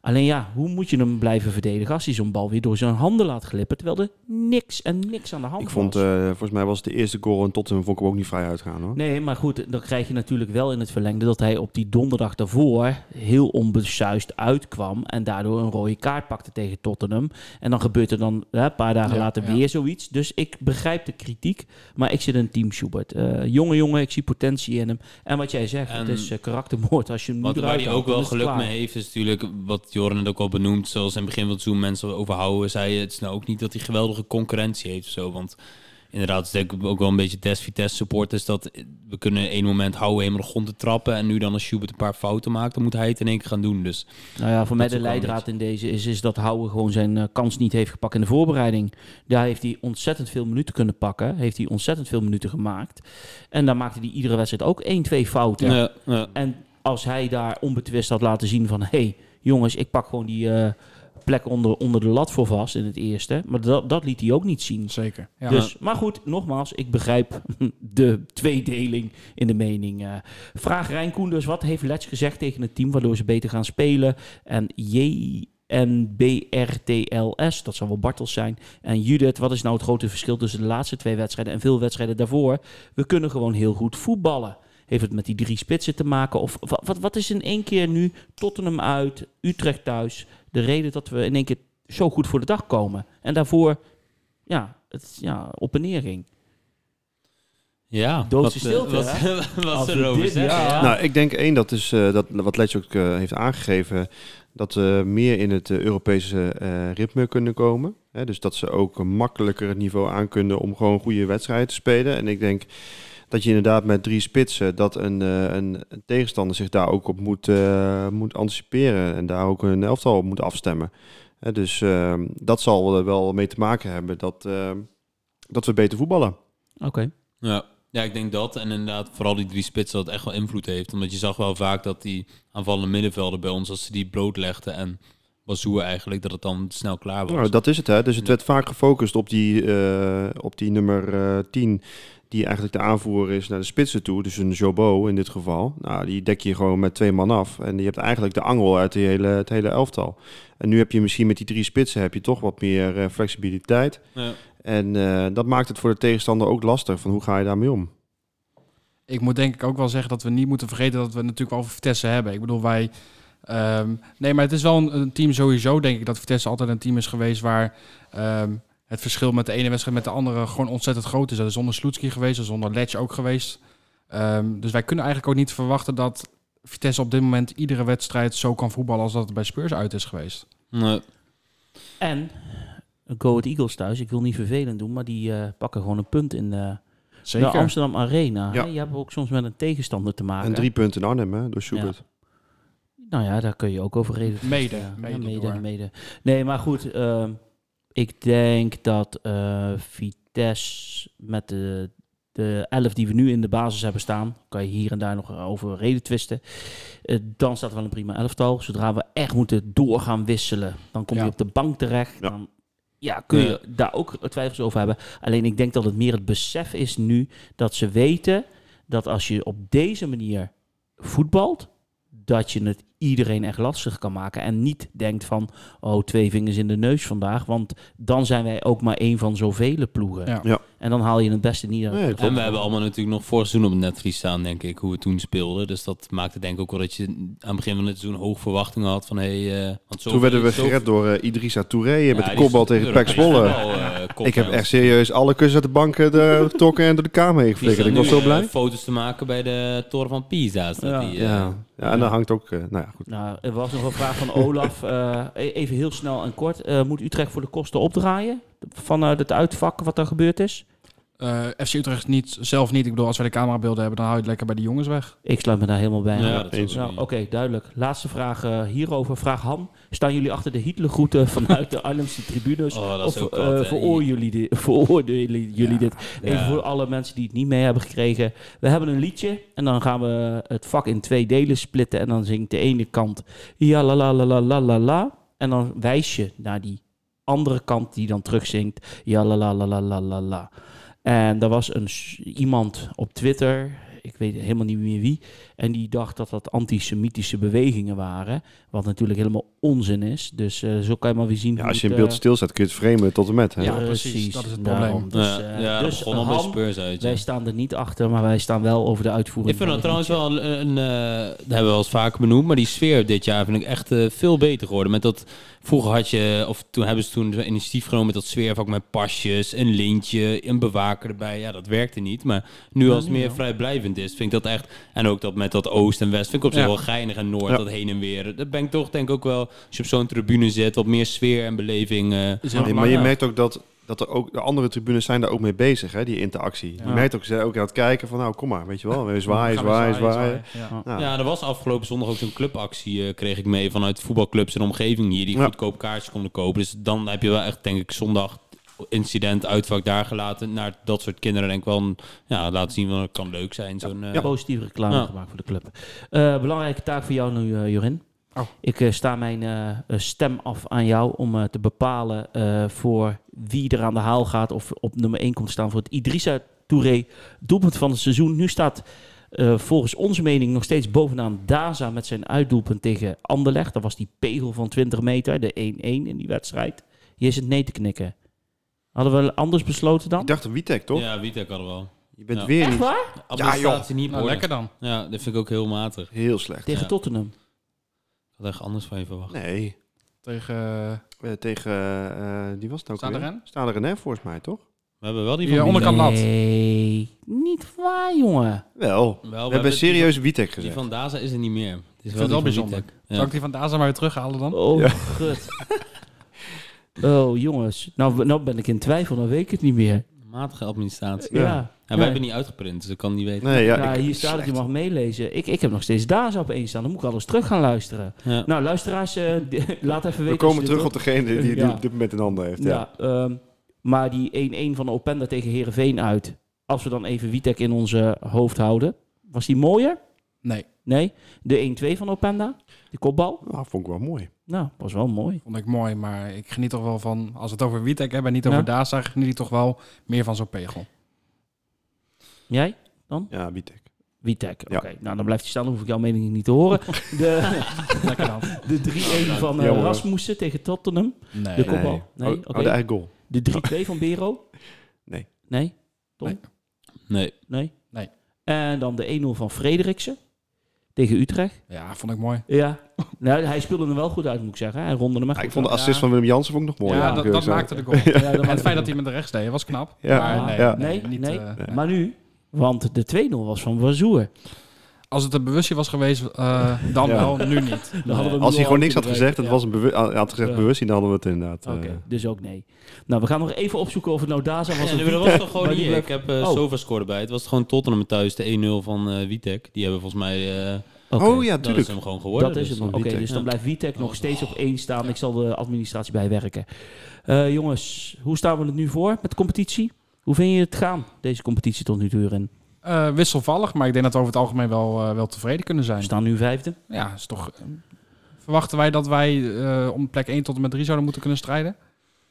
Alleen ja, hoe moet je hem blijven verdedigen als hij zo'n bal weer door zijn handen laat glippen, terwijl er niks en niks aan de hand Ik vond, was. eh, volgens mij was het de eerste goal en Tottenham vond ik hem ook niet vrij uitgaan hoor. Nee, maar goed, dan krijg je natuurlijk wel in het verlengde dat hij op die donderdag daarvoor heel onbesuist uitkwam en daardoor een rode kaart pakte tegen Tottenham. En dan gebeurt er dan hè, een paar dagen Ja, later ja. weer zoiets. Dus ik begrijp de kritiek, maar ik zit in team Schubert. Eh, jonge jongen, ik zie potentie in hem. En wat jij zegt, het is eh, karaktermoord als je hem Wat, waar hij ook wel geluk mee heeft, is natuurlijk wat Joran het ook al benoemd. Zoals in het begin van het seizoen mensen overhouden, zei het is nou ook niet dat hij geweldige concurrentie heeft of zo. Want inderdaad, het is denk ik ook wel een beetje des Vitesse support. is dat we kunnen één moment houden helemaal de grond te trappen. En nu dan als Schubert een paar fouten maakt, dan moet hij het in één keer gaan doen. Dus Nou ja, voor mij de leidraad in deze is, is dat Houwe gewoon zijn eh, kans niet heeft gepakt in de voorbereiding. Daar heeft hij ontzettend veel minuten kunnen pakken. Heeft hij ontzettend veel minuten gemaakt. En dan maakte hij iedere wedstrijd ook 1, 2 fouten. ja, ja. En als hij daar onbetwist had laten zien van... hé, hey, jongens, ik pak gewoon die eh, plek onder, onder de lat voor vast in het eerste. Maar dat, dat liet hij ook niet zien. Zeker. Ja. Dus, maar goed, nogmaals, ik begrijp [LAUGHS] de tweedeling in de mening. eh. vraag Rijn Koenders, wat heeft Letch gezegd tegen het team... waardoor ze beter gaan spelen? En JNBRTLS, dat zal wel Bartels zijn. En Judith, wat is nou het grote verschil tussen de laatste twee wedstrijden... en veel wedstrijden daarvoor? We kunnen gewoon heel goed voetballen. Heeft het met die drie spitsen te maken? Of wat, wat, wat is in één keer nu Tottenham uit, Utrecht thuis... de reden dat we in één keer zo goed voor de dag komen? En daarvoor ja, het ja, op en neer ging. ja. Doodse wat, eh, stilte, Wat, hè? [LAUGHS] wat Als ze we erover dit- zeggen, ja. ja. Nou, ik denk één, dat is eh, dat, wat Letch ook eh, heeft aangegeven, dat ze meer in het Europese eh, ritme kunnen komen. Hè, dus dat ze ook makkelijker het niveau aan kunnen om gewoon goede wedstrijden te spelen. En ik denk dat je inderdaad met drie spitsen, dat een, eh, een, een tegenstander zich daar ook op moet, eh, moet anticiperen en daar ook een elftal op moet afstemmen. Hè, dus ehm, dat zal er wel mee te maken hebben dat, ehm, dat we beter voetballen. Oké. Ja. ja, ik denk dat. En inderdaad, vooral die drie spitsen, dat echt wel invloed heeft. Omdat je zag wel vaak dat die aanvallende middenvelden bij ons, als ze die blootlegden en Bazoer eigenlijk, dat het dan snel klaar was. Nou, dat is het, hè. Dus het werd vaak gefocust op die, eh, op die nummer eh 10, die eigenlijk de aanvoerder is naar de spitsen toe. Dus een Jobo in dit geval. Nou, die dek je gewoon met twee man af. En je hebt eigenlijk de angel uit die hele, het hele elftal. En nu heb je misschien met die drie spitsen heb je toch wat meer eh, flexibiliteit. Ja. En eh, dat maakt het voor de tegenstander ook lastig. Van hoe ga je daarmee om? Ik moet denk ik ook wel zeggen dat we niet moeten vergeten dat we natuurlijk wel Vitesse hebben. Ik bedoel, wij... ehm, nee, maar het is wel een, een team sowieso, denk ik, dat Vitesse altijd een team is geweest waar ehm, het verschil met de ene wedstrijd met de andere gewoon ontzettend groot is. Dat is zonder Sloetski geweest, dat is zonder Letch ook geweest. Ehm, dus wij kunnen eigenlijk ook niet verwachten dat Vitesse op dit moment iedere wedstrijd zo kan voetballen als dat het bij Spurs uit is geweest. Nee. En Go Ahead Eagles thuis, ik wil niet vervelend doen, maar die eh, pakken gewoon een punt in de, Zeker. de Amsterdam Arena. Ja. Hè, Je hebt ook soms met een tegenstander te maken. En drie punten in Arnhem, hè, door Schubert. Nou ja, daar kun je ook over reden. Mede, Ja, mede mede. Nee, maar goed. ehm, ik denk dat eh, Vitesse met de, de elf die we nu in de basis hebben staan, kan je hier en daar nog over reden twisten. Eh, dan staat er wel een prima elftal. Zodra we echt moeten doorgaan wisselen, dan kom je Ja. op de bank terecht. Ja. Dan ja, kun je Ja. daar ook twijfels over hebben. Alleen ik denk dat het meer het besef is nu dat ze weten dat als je op deze manier voetbalt, dat je het iedereen echt lastig kan maken. En niet denkt van, oh, twee vingers in de neus vandaag. Want dan zijn wij ook maar één van zoveel ploegen. Ja. Ja. En dan haal je het beste niet uit. Nee, En we hebben allemaal natuurlijk nog vorig seizoen op het netvlies staan, denk ik, hoe we toen speelden. Dus dat maakte denk ik ook wel dat je aan het begin van het seizoen hoog verwachtingen had van, hey, eh, want zo Toen werden we gered door eh, Idrissa Touré eh, met de kopbal tegen Pek Zwolle. eh, Ik heb echt serieus alle kussen uit de banken er getrokken en door de kamer heen geflikkerd. Ik was zo blij. foto's te maken bij de toren van Pisa. staat Ja. die, Ja, ja en dan hangt ook... eh, nou ja, goed. Nou, er was nog een vraag van Olaf. [LAUGHS] Eh, e- even heel snel en kort. Eh, moet Utrecht voor de kosten opdraaien? Vanuit het uitvak wat er gebeurd is? Eh, FC Utrecht niet, zelf niet. Ik bedoel, als wij de camerabeelden hebben, dan hou je het lekker bij de jongens weg. Ik sluit me daar helemaal bij. Ja, Nou, oké, duidelijk. Laatste vraag eh, hierover. Vraag Han. Staan jullie achter de Hitlergroeten vanuit de Arnhemse tribunes? Oh, dat of eh, hè. veroordelen jullie, dit- veroordelen jullie Ja. dit? Even Ja. voor alle mensen die het niet mee hebben gekregen. We hebben een liedje en dan gaan we het vak in twee delen splitten. En dan zingt de ene kant ja la la la la la la la. En dan wijs je naar die andere kant die dan terugzingt ja la la la la la la la. En er was een, iemand op Twitter, ik weet helemaal niet meer wie, en die dacht dat dat antisemitische bewegingen waren. Wat natuurlijk helemaal onzin is. Dus eh, zo kan je maar weer zien Ja, als je in beeld eh, stilstaat, kun je het framen tot en met. Hè? Ja, precies. Dat is het daarom. probleem. Dus, ja, eh, ja, dat dus begon uit. wij staan er niet achter, maar wij staan wel over de uitvoering. Ik vind dat trouwens wel een, een, eh, dat hebben we wel eens vaker benoemd, maar die sfeer dit jaar vind ik echt veel beter geworden. Met dat, vroeger had je, of toen hebben ze toen initiatief genomen met dat sfeervak met pasjes, een lintje, een bewaker erbij. Ja, dat werkte niet, maar nu als het meer vrijblijvend is, vind ik dat echt, en ook dat met dat oost en west, vind ik op zich Ja. wel geinig en noord, Ja. dat heen en weer. Dat ben ik toch denk ik ook wel, als je op zo'n tribune zit, wat meer sfeer en beleving. eh, Nee, maar je merkt ook dat, dat er ook de andere tribunes zijn daar ook mee bezig, hè, die interactie. Je merkt ook, ze zijn ook aan het kijken van, nou kom maar, weet je wel, we zwaaien, [LAUGHS] zwaaien, zwaaien. Ja. Ja, er was afgelopen zondag ook zo'n clubactie, eh, kreeg ik mee vanuit voetbalclubs in de omgeving hier, die Ja. goedkoop kaartjes konden kopen. Dus dan heb je wel echt, denk ik, zondag incident, uitvak daar gelaten. Naar dat soort kinderen denk ik wel, een- ja, laten zien, het kan leuk zijn. Zo'n, eh, positieve reclame Ja. gemaakt voor de club. Eh, belangrijke taak voor jou nu, eh, Jorin. Oh. Ik eh, sta mijn stem af aan jou om eh, te bepalen eh, voor wie er aan de haal gaat of op nummer 1 komt staan voor het Idrissa Touré doelpunt van het seizoen. Nu staat eh, volgens onze mening nog steeds bovenaan Daza met zijn uitdoelpunt tegen Anderlecht. Dat was die pegel van 20 meter, de 1-1 in die wedstrijd. Hier is het nee te knikken. Hadden we anders besloten dan? Ik dacht een Witek, toch? Ja, Witek hadden we wel. Je bent Ja. weer Echt niet waar? Administratie niet Nou, lekker dan. Ja, dat vind ik ook heel matig. heel slecht. Tegen Ja. Tottenham. Ik had echt anders van je verwacht. Nee, Tegen... eh, eh, tegen, eh, die was het ook Staat weer? erin? Staat erin, hè, volgens mij, toch? We hebben wel die Ja, van onderkant Milan. lat. Nee, niet waar, jongen. Wel. Wel, We, we hebben serieus Witek Die gezegd. van Daza is er niet meer. Het is vind het wel die van bijzonder. Zal Ja. ik die van Daza maar weer terughalen dan? Oh, Ja. gut. [LAUGHS] Oh, jongens. Nou, nou ben ik in twijfel, dan weet ik het niet meer. Matige administratie. Ja. Ja. En wij Nee. hebben niet uitgeprint, dus ik kan niet weten. Nee, ja, Ja, ik- hier staat dat je mag meelezen. Ik, ik heb nog steeds DASA op één staan. Dan moet ik alles terug gaan luisteren. Ja. Nou, luisteraars, eh, [LAUGHS] laat even weten. We komen terug op degene die, die Ja. op dit moment in handen heeft. Ja. Ja, ehm, maar die 1-1 van de Openda tegen Herenveen uit. Als we dan even Witek in onze hoofd houden. Was die mooier? Nee, Nee. De 1-2 van Openda. Die kopbal. Nou, vond ik wel mooi. Nou, was wel mooi. vond ik mooi. Maar ik geniet toch wel van... Als we het over Witek hebben en niet over Ja. Daza... geniet ik toch wel meer van zo'n pegel. Jij? Ja, Witek. Witek. Ja. Oké, nou dan blijft hij staan. Dan hoef ik jouw mening niet te horen. De, [LAUGHS] dan. de 3-1 van eh. Rasmussen tegen Tottenham. Nee. De kopbal. Nee, Oh, oké. oh, de goal. De 3-2 van Bero. Nee. Nee? Tom? Nee. Nee. Nee? Nee. En dan de 1-0 van Frederiksen tegen Utrecht. Ja, vond ik mooi. Ja. [LAUGHS] Nou, hij speelde er wel goed uit, moet ik zeggen. Hij ronde hem echt Ja, ik vond de assist Ja. van Willem Jansen vond ik nog mooi. [LAUGHS] ja, dat, maakte de goal. Ja, dat het feit dat hij met de rechts deed, was knap. Ja. Maar nee, Ja. nee, Nee, niet, nee. eh, Maar nu, want de 2-0 was van Wazoer. Als het een bewustje was geweest, eh, dan Ja. wel, nu niet. [LAUGHS] Dan hadden we Als hij gewoon niks had gezegd, het was een had gezegd Ja. bewust, dan hadden we het inderdaad. Oké, eh, dus ook nee. Nou, we gaan nog even opzoeken of het nou Daza was Ja, of nee, maar dat was toch gewoon niet. Ik heb uh, Oh. Sova bij. Het was gewoon Tottenham thuis, de 1-0 van eh Witek. Die hebben volgens mij... eh Oké, Oh ja, dat is tuurlijk. hem gewoon geworden. Dat is dus hem. dan Oké, dus dan blijft Witek nog Oh. steeds op één staan. Ik zal de administratie bijwerken. Eh, jongens, hoe staan we het nu voor met de competitie? Hoe vind je het gaan, deze competitie tot nu toe erin? Eh, wisselvallig, maar ik denk dat we over het algemeen wel, eh, wel tevreden kunnen We zijn. staan nu vijfde. Ja, is toch... eh, verwachten wij dat wij eh, om plek 1 tot en met 3 zouden moeten kunnen strijden?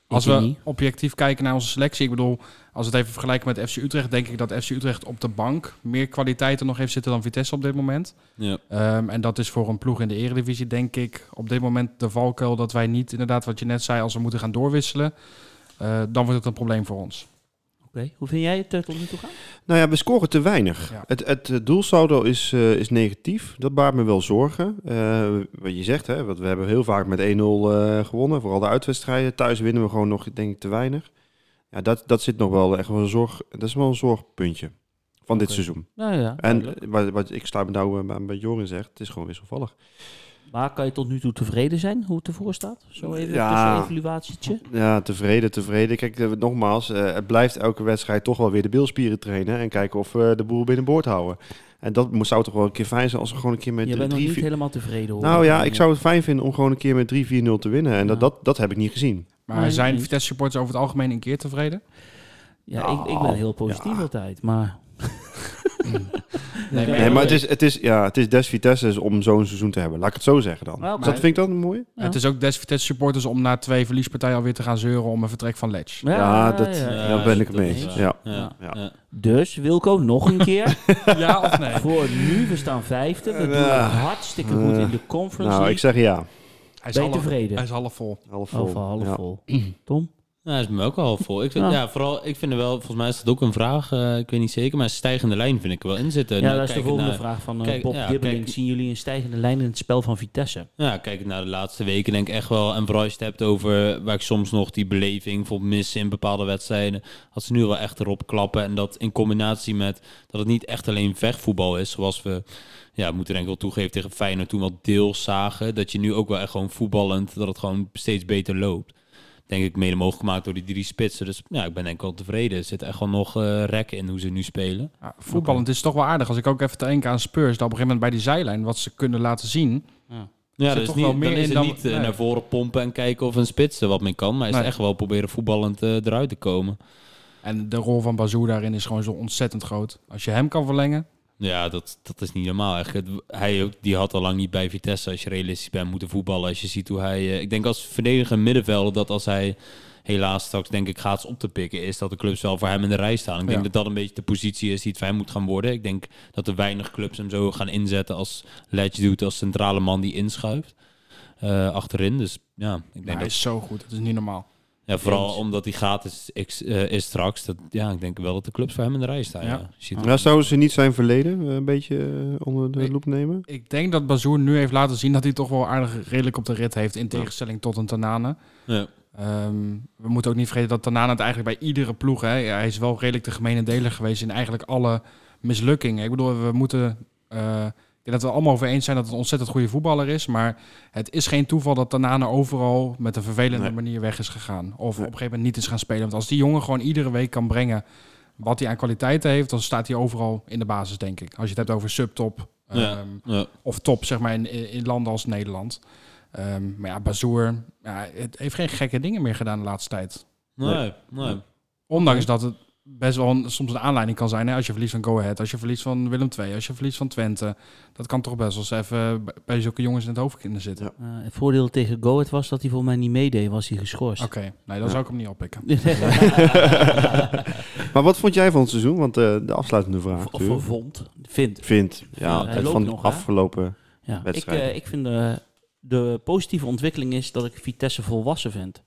Als we niet. objectief kijken naar onze selectie, ik bedoel, als we het even vergelijken met FC Utrecht, denk ik dat FC Utrecht op de bank meer kwaliteiten nog heeft zitten dan Vitesse op dit moment. Ja. Ehm, en dat is voor een ploeg in de eredivisie, denk ik, op dit moment de valkuil dat wij niet, inderdaad, wat je net zei, als we moeten gaan doorwisselen, eh, dan wordt het een probleem voor ons. Hoe vind jij het eh, tot nu toe gaan? Nou ja, we scoren te weinig. Ja. Het, het, eh, doelsaldo is, eh, is negatief. Dat baart me wel zorgen. Eh, wat je zegt, hè, want we hebben heel vaak met 1-0 eh, gewonnen. Vooral de uitwedstrijden. Thuis winnen we gewoon nog, denk ik, te weinig. Ja, dat, dat zit nog wel echt wel een zorg. Dat is wel een zorgpuntje van dit seizoen. Nou ja, En wat, wat ik sluit me nou bij Jorin zegt, het is gewoon wisselvallig. Maar kan je tot nu toe tevreden zijn hoe het ervoor staat? Zo even Ja. een evaluatietje. Ja, tevreden, tevreden. Kijk, eh, nogmaals, eh, het blijft elke wedstrijd toch wel weer de beelspieren trainen. En kijken of we de boel binnenboord houden. En dat zou toch wel een keer fijn zijn als we gewoon een keer met Je drie, bent nog niet vier- helemaal tevreden hoor. Nou ja, ik zou het fijn vinden om gewoon een keer met 3-4-0 te winnen. En Ja. dat, dat, dat heb ik niet gezien. Maar Nee, zijn. Vitesse supporters over het algemeen een keer tevreden? Ja, ik, ik ben heel positief Ja. altijd, maar... Nee, Nee, maar het is, het is, ja, het is des Vitesse om zo'n seizoen te hebben. Laat ik het zo zeggen dan. Dus dat vind ik dan mooi. Ja. Het is ook des Vitesse supporters om na twee verliespartijen alweer te gaan zeuren om een vertrek van Ledge. Ja, dat- ja. Ja, daar ben ik het mee eens. Ja. Ja. Ja. Ja. Dus, Wilco, nog een keer. [LAUGHS] Ja of nee? Voor nu, we staan vijfde. We doen Ja. hartstikke goed in de Conference Nou, League. ik zeg ja. Hij is Ben je half, tevreden? hij is half vol. Half vol. Half vol, half Ja. vol. Tom? Dat is me ook wel half vol. Ik vind, Ja. ja. vooral, ik vind er wel, volgens mij is dat ook een vraag, eh, ik weet niet zeker, maar een stijgende lijn vind ik er wel in zitten. Ja, Nou, dat is de volgende naar- vraag van eh, kijk, Bob ja, Dibbeling. kijk- Zien jullie een stijgende lijn in het spel van Vitesse? Ja, kijk naar de laatste weken denk ik echt wel. En vooral als je het hebt over waar ik soms nog die beleving bijvoorbeeld mis in bepaalde wedstrijden. Als ze nu wel echt erop klappen. En dat in combinatie met dat het niet echt alleen vechtvoetbal is. Zoals we, ja, moeten denk ik wel toegeven tegen Feyenoord toen wel deels zagen. Dat je nu ook wel echt gewoon voetballend, dat het gewoon steeds beter loopt. Denk ik mede mogelijk gemaakt door die drie spitsen. Dus ja, ik ben denk ik wel tevreden. Er zit echt wel nog eh rek in hoe ze nu spelen. Ja, voetballend is toch wel aardig. Als ik ook even te denken aan Spurs, dat op een gegeven moment bij die zijlijn, wat ze kunnen laten zien. Ja, zit dat is toch niet, wel meer dan is in het dan- niet eh, nee. naar voren pompen en kijken of een spits er wat mee kan. Maar is Nee. echt wel proberen voetballend eh, eruit te komen. En de rol van Bazou daarin is gewoon zo ontzettend groot. Als je hem kan verlengen, Ja, dat, dat is niet normaal. Eigenlijk. Hij ook, die had al lang niet bij Vitesse, als je realistisch bent, moeten voetballen. Als je ziet hoe hij... eh, ik denk als verdediger middenvelder dat als hij helaas straks denk ik gaat op te pikken, is dat de clubs wel voor hem in de rij staan. Ik denk Ja. dat dat een beetje de positie is die het voor hem moet gaan worden. Ik denk dat er weinig clubs hem zo gaan inzetten als Ledge doet, als centrale man die inschuift. eh, achterin. Dus ja, ik denk maar hij dat is zo goed. Het is niet normaal. Ja, vooral Eens. omdat hij gratis is, eh, is straks. Dat, ja, ik denk wel dat de clubs voor hem in de rij staan. Ja. Ja. Ziet- Nou, zouden ze niet zijn verleden eh, een beetje eh, onder de loep nemen? Ik denk dat Bazoer nu heeft laten zien dat hij toch wel aardig redelijk op de rit heeft. In tegenstelling tot een Tanane. ja. Ehm, we moeten ook niet vergeten dat Tanane het eigenlijk bij iedere ploeg... Hè, hij is wel redelijk de gemene deler geweest in eigenlijk alle mislukkingen. Ik bedoel, we moeten... eh, denk dat we allemaal over eens zijn dat het een ontzettend goede voetballer is. Maar het is geen toeval dat Tanane overal met een vervelende Nee. manier weg is gegaan. Of Nee. op een gegeven moment niet is gaan spelen. Want als die jongen gewoon iedere week kan brengen wat hij aan kwaliteiten heeft, dan staat hij overal in de basis, denk ik. Als je het hebt over subtop Ja. ehm, Ja. of top, zeg maar, in, in in landen als Nederland. Ehm, maar ja, Bazoer ja, het heeft geen gekke dingen meer gedaan de laatste tijd. Nee, nee. Ondanks dat het best wel een, soms een aanleiding kan zijn. Hè? Als je verliest van Go Ahead, als je verliest van Willem II, als je verliest van Twente. Dat kan toch best wel eens even bij- zulke jongens in het hoofd kunnen zitten. Ja. Eh, het voordeel tegen Go Ahead was dat hij voor mij niet meedeed, was hij geschorst. Oké, nee, dan zou ik hem niet oppikken. [LAUGHS] Maar wat vond jij van het seizoen? Want eh, de afsluitende vraag. Of, vond, vind. Vind. Ja, Hij het van hè? afgelopen. Ja. Ik, wedstrijden. eh, ik vind de positieve ontwikkeling is dat ik Vitesse volwassen vind.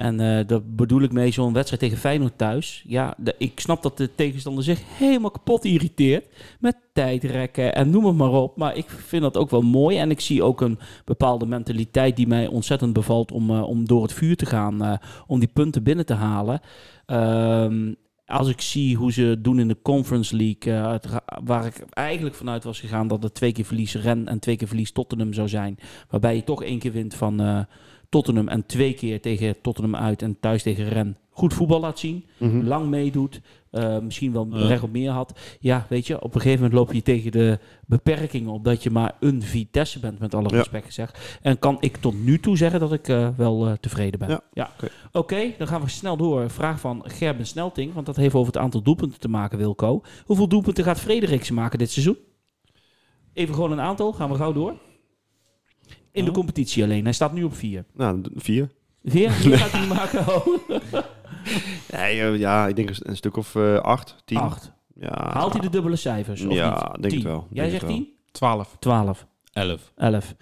En eh daar bedoel ik mee zo'n wedstrijd tegen Feyenoord thuis. Ja, ik snap dat de tegenstander zich helemaal kapot irriteert. Met tijdrekken en noem het maar op. Maar ik vind dat ook wel mooi. En ik zie ook een bepaalde mentaliteit die mij ontzettend bevalt om, eh, om door het vuur te gaan. eh, om die punten binnen te halen. Ehm, als ik zie hoe ze doen in de Conference League, waar ik eigenlijk vanuit was gegaan dat het twee keer verlies Ren en twee keer verlies Tottenham zou zijn. Waarbij je toch één keer wint van Tottenham en twee keer tegen Tottenham uit en thuis tegen Ren. Goed voetbal laat zien, Mhm. lang meedoet, eh, misschien wel Ja. recht op meer had. Ja, weet je, op een gegeven moment loop je tegen de beperkingen op dat je maar een Vitesse bent, met alle Ja. respect gezegd. En kan ik tot nu toe zeggen dat ik eh, wel eh, tevreden ben. Ja, Oké, oké. dan gaan we snel door. Vraag van Gerben Snelting, want dat heeft over het aantal doelpunten te maken, Wilco. Hoeveel doelpunten gaat Frederiksen maken dit seizoen? Even gewoon een aantal, gaan we gauw door. In de Ja. competitie alleen. Hij staat nu op vier. Nou, vier. Vier? Gaat hij maken? [LAUGHS] Oh. Nee, eh, ja, ik denk een, stuk of eh, acht, tien. Acht. Ja. Haalt hij de dubbele cijfers? Of Ja, niet? denk Tien. het wel. Jij Denk zegt tien? 12. Twaalf. Elf. Elf.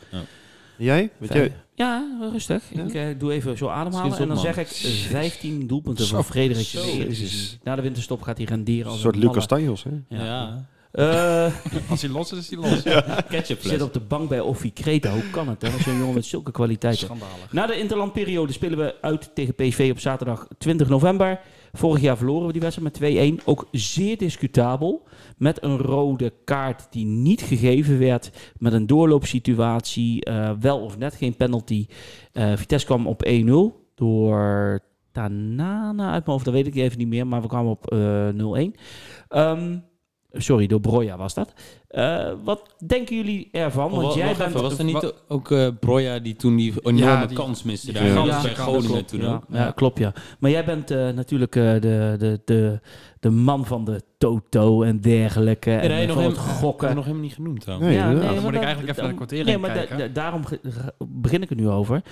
Jij? Weet jij? Ja, rustig. Ja? Ik eh, doe even zo ademhalen. En dan man. zeg ik eh, 15 doelpunten Eredivisie. Jezus. Na de winterstop gaat hij renderen Een als soort een Lucas malle. Tanjos, hè? Ja. Ja. Eh, Als hij los is, is hij los. Ketchup zit op de bank bij Offie Kreta. Hoe kan het? Hè? Zo'n jongen met zulke kwaliteiten. Schandalig. Na de interlandperiode spelen we uit tegen PSV op zaterdag 20 november. Vorig jaar verloren we die wedstrijd met 2-1. Ook zeer discutabel. Met een rode kaart die niet gegeven werd. Met een doorloopsituatie. eh, wel of net geen penalty. Eh, Vitesse kwam op 1-0 door Tanana uit mijn hoofd. Dat weet ik even niet meer. Maar we kwamen op eh 0-1. Ehm, sorry, door Broja was dat. Eh, wat denken jullie ervan? Want jij even, bent... was er niet ook eh Broja die toen die enorme Ja, die- kans miste die daar? Ja, bij kans, Groningen klopt, toen ja, ook. ja, klopt ja. Maar jij bent eh, natuurlijk eh, de, de, de, de man van de Toto en dergelijke. En en hij nog van hem, het gokken. gokken. nog helemaal niet genoemd trouwens. Nee, ja, nee, moet maar ik eigenlijk even naar de dan- nee, maar kijken. da- da- daarom begin ik er nu over.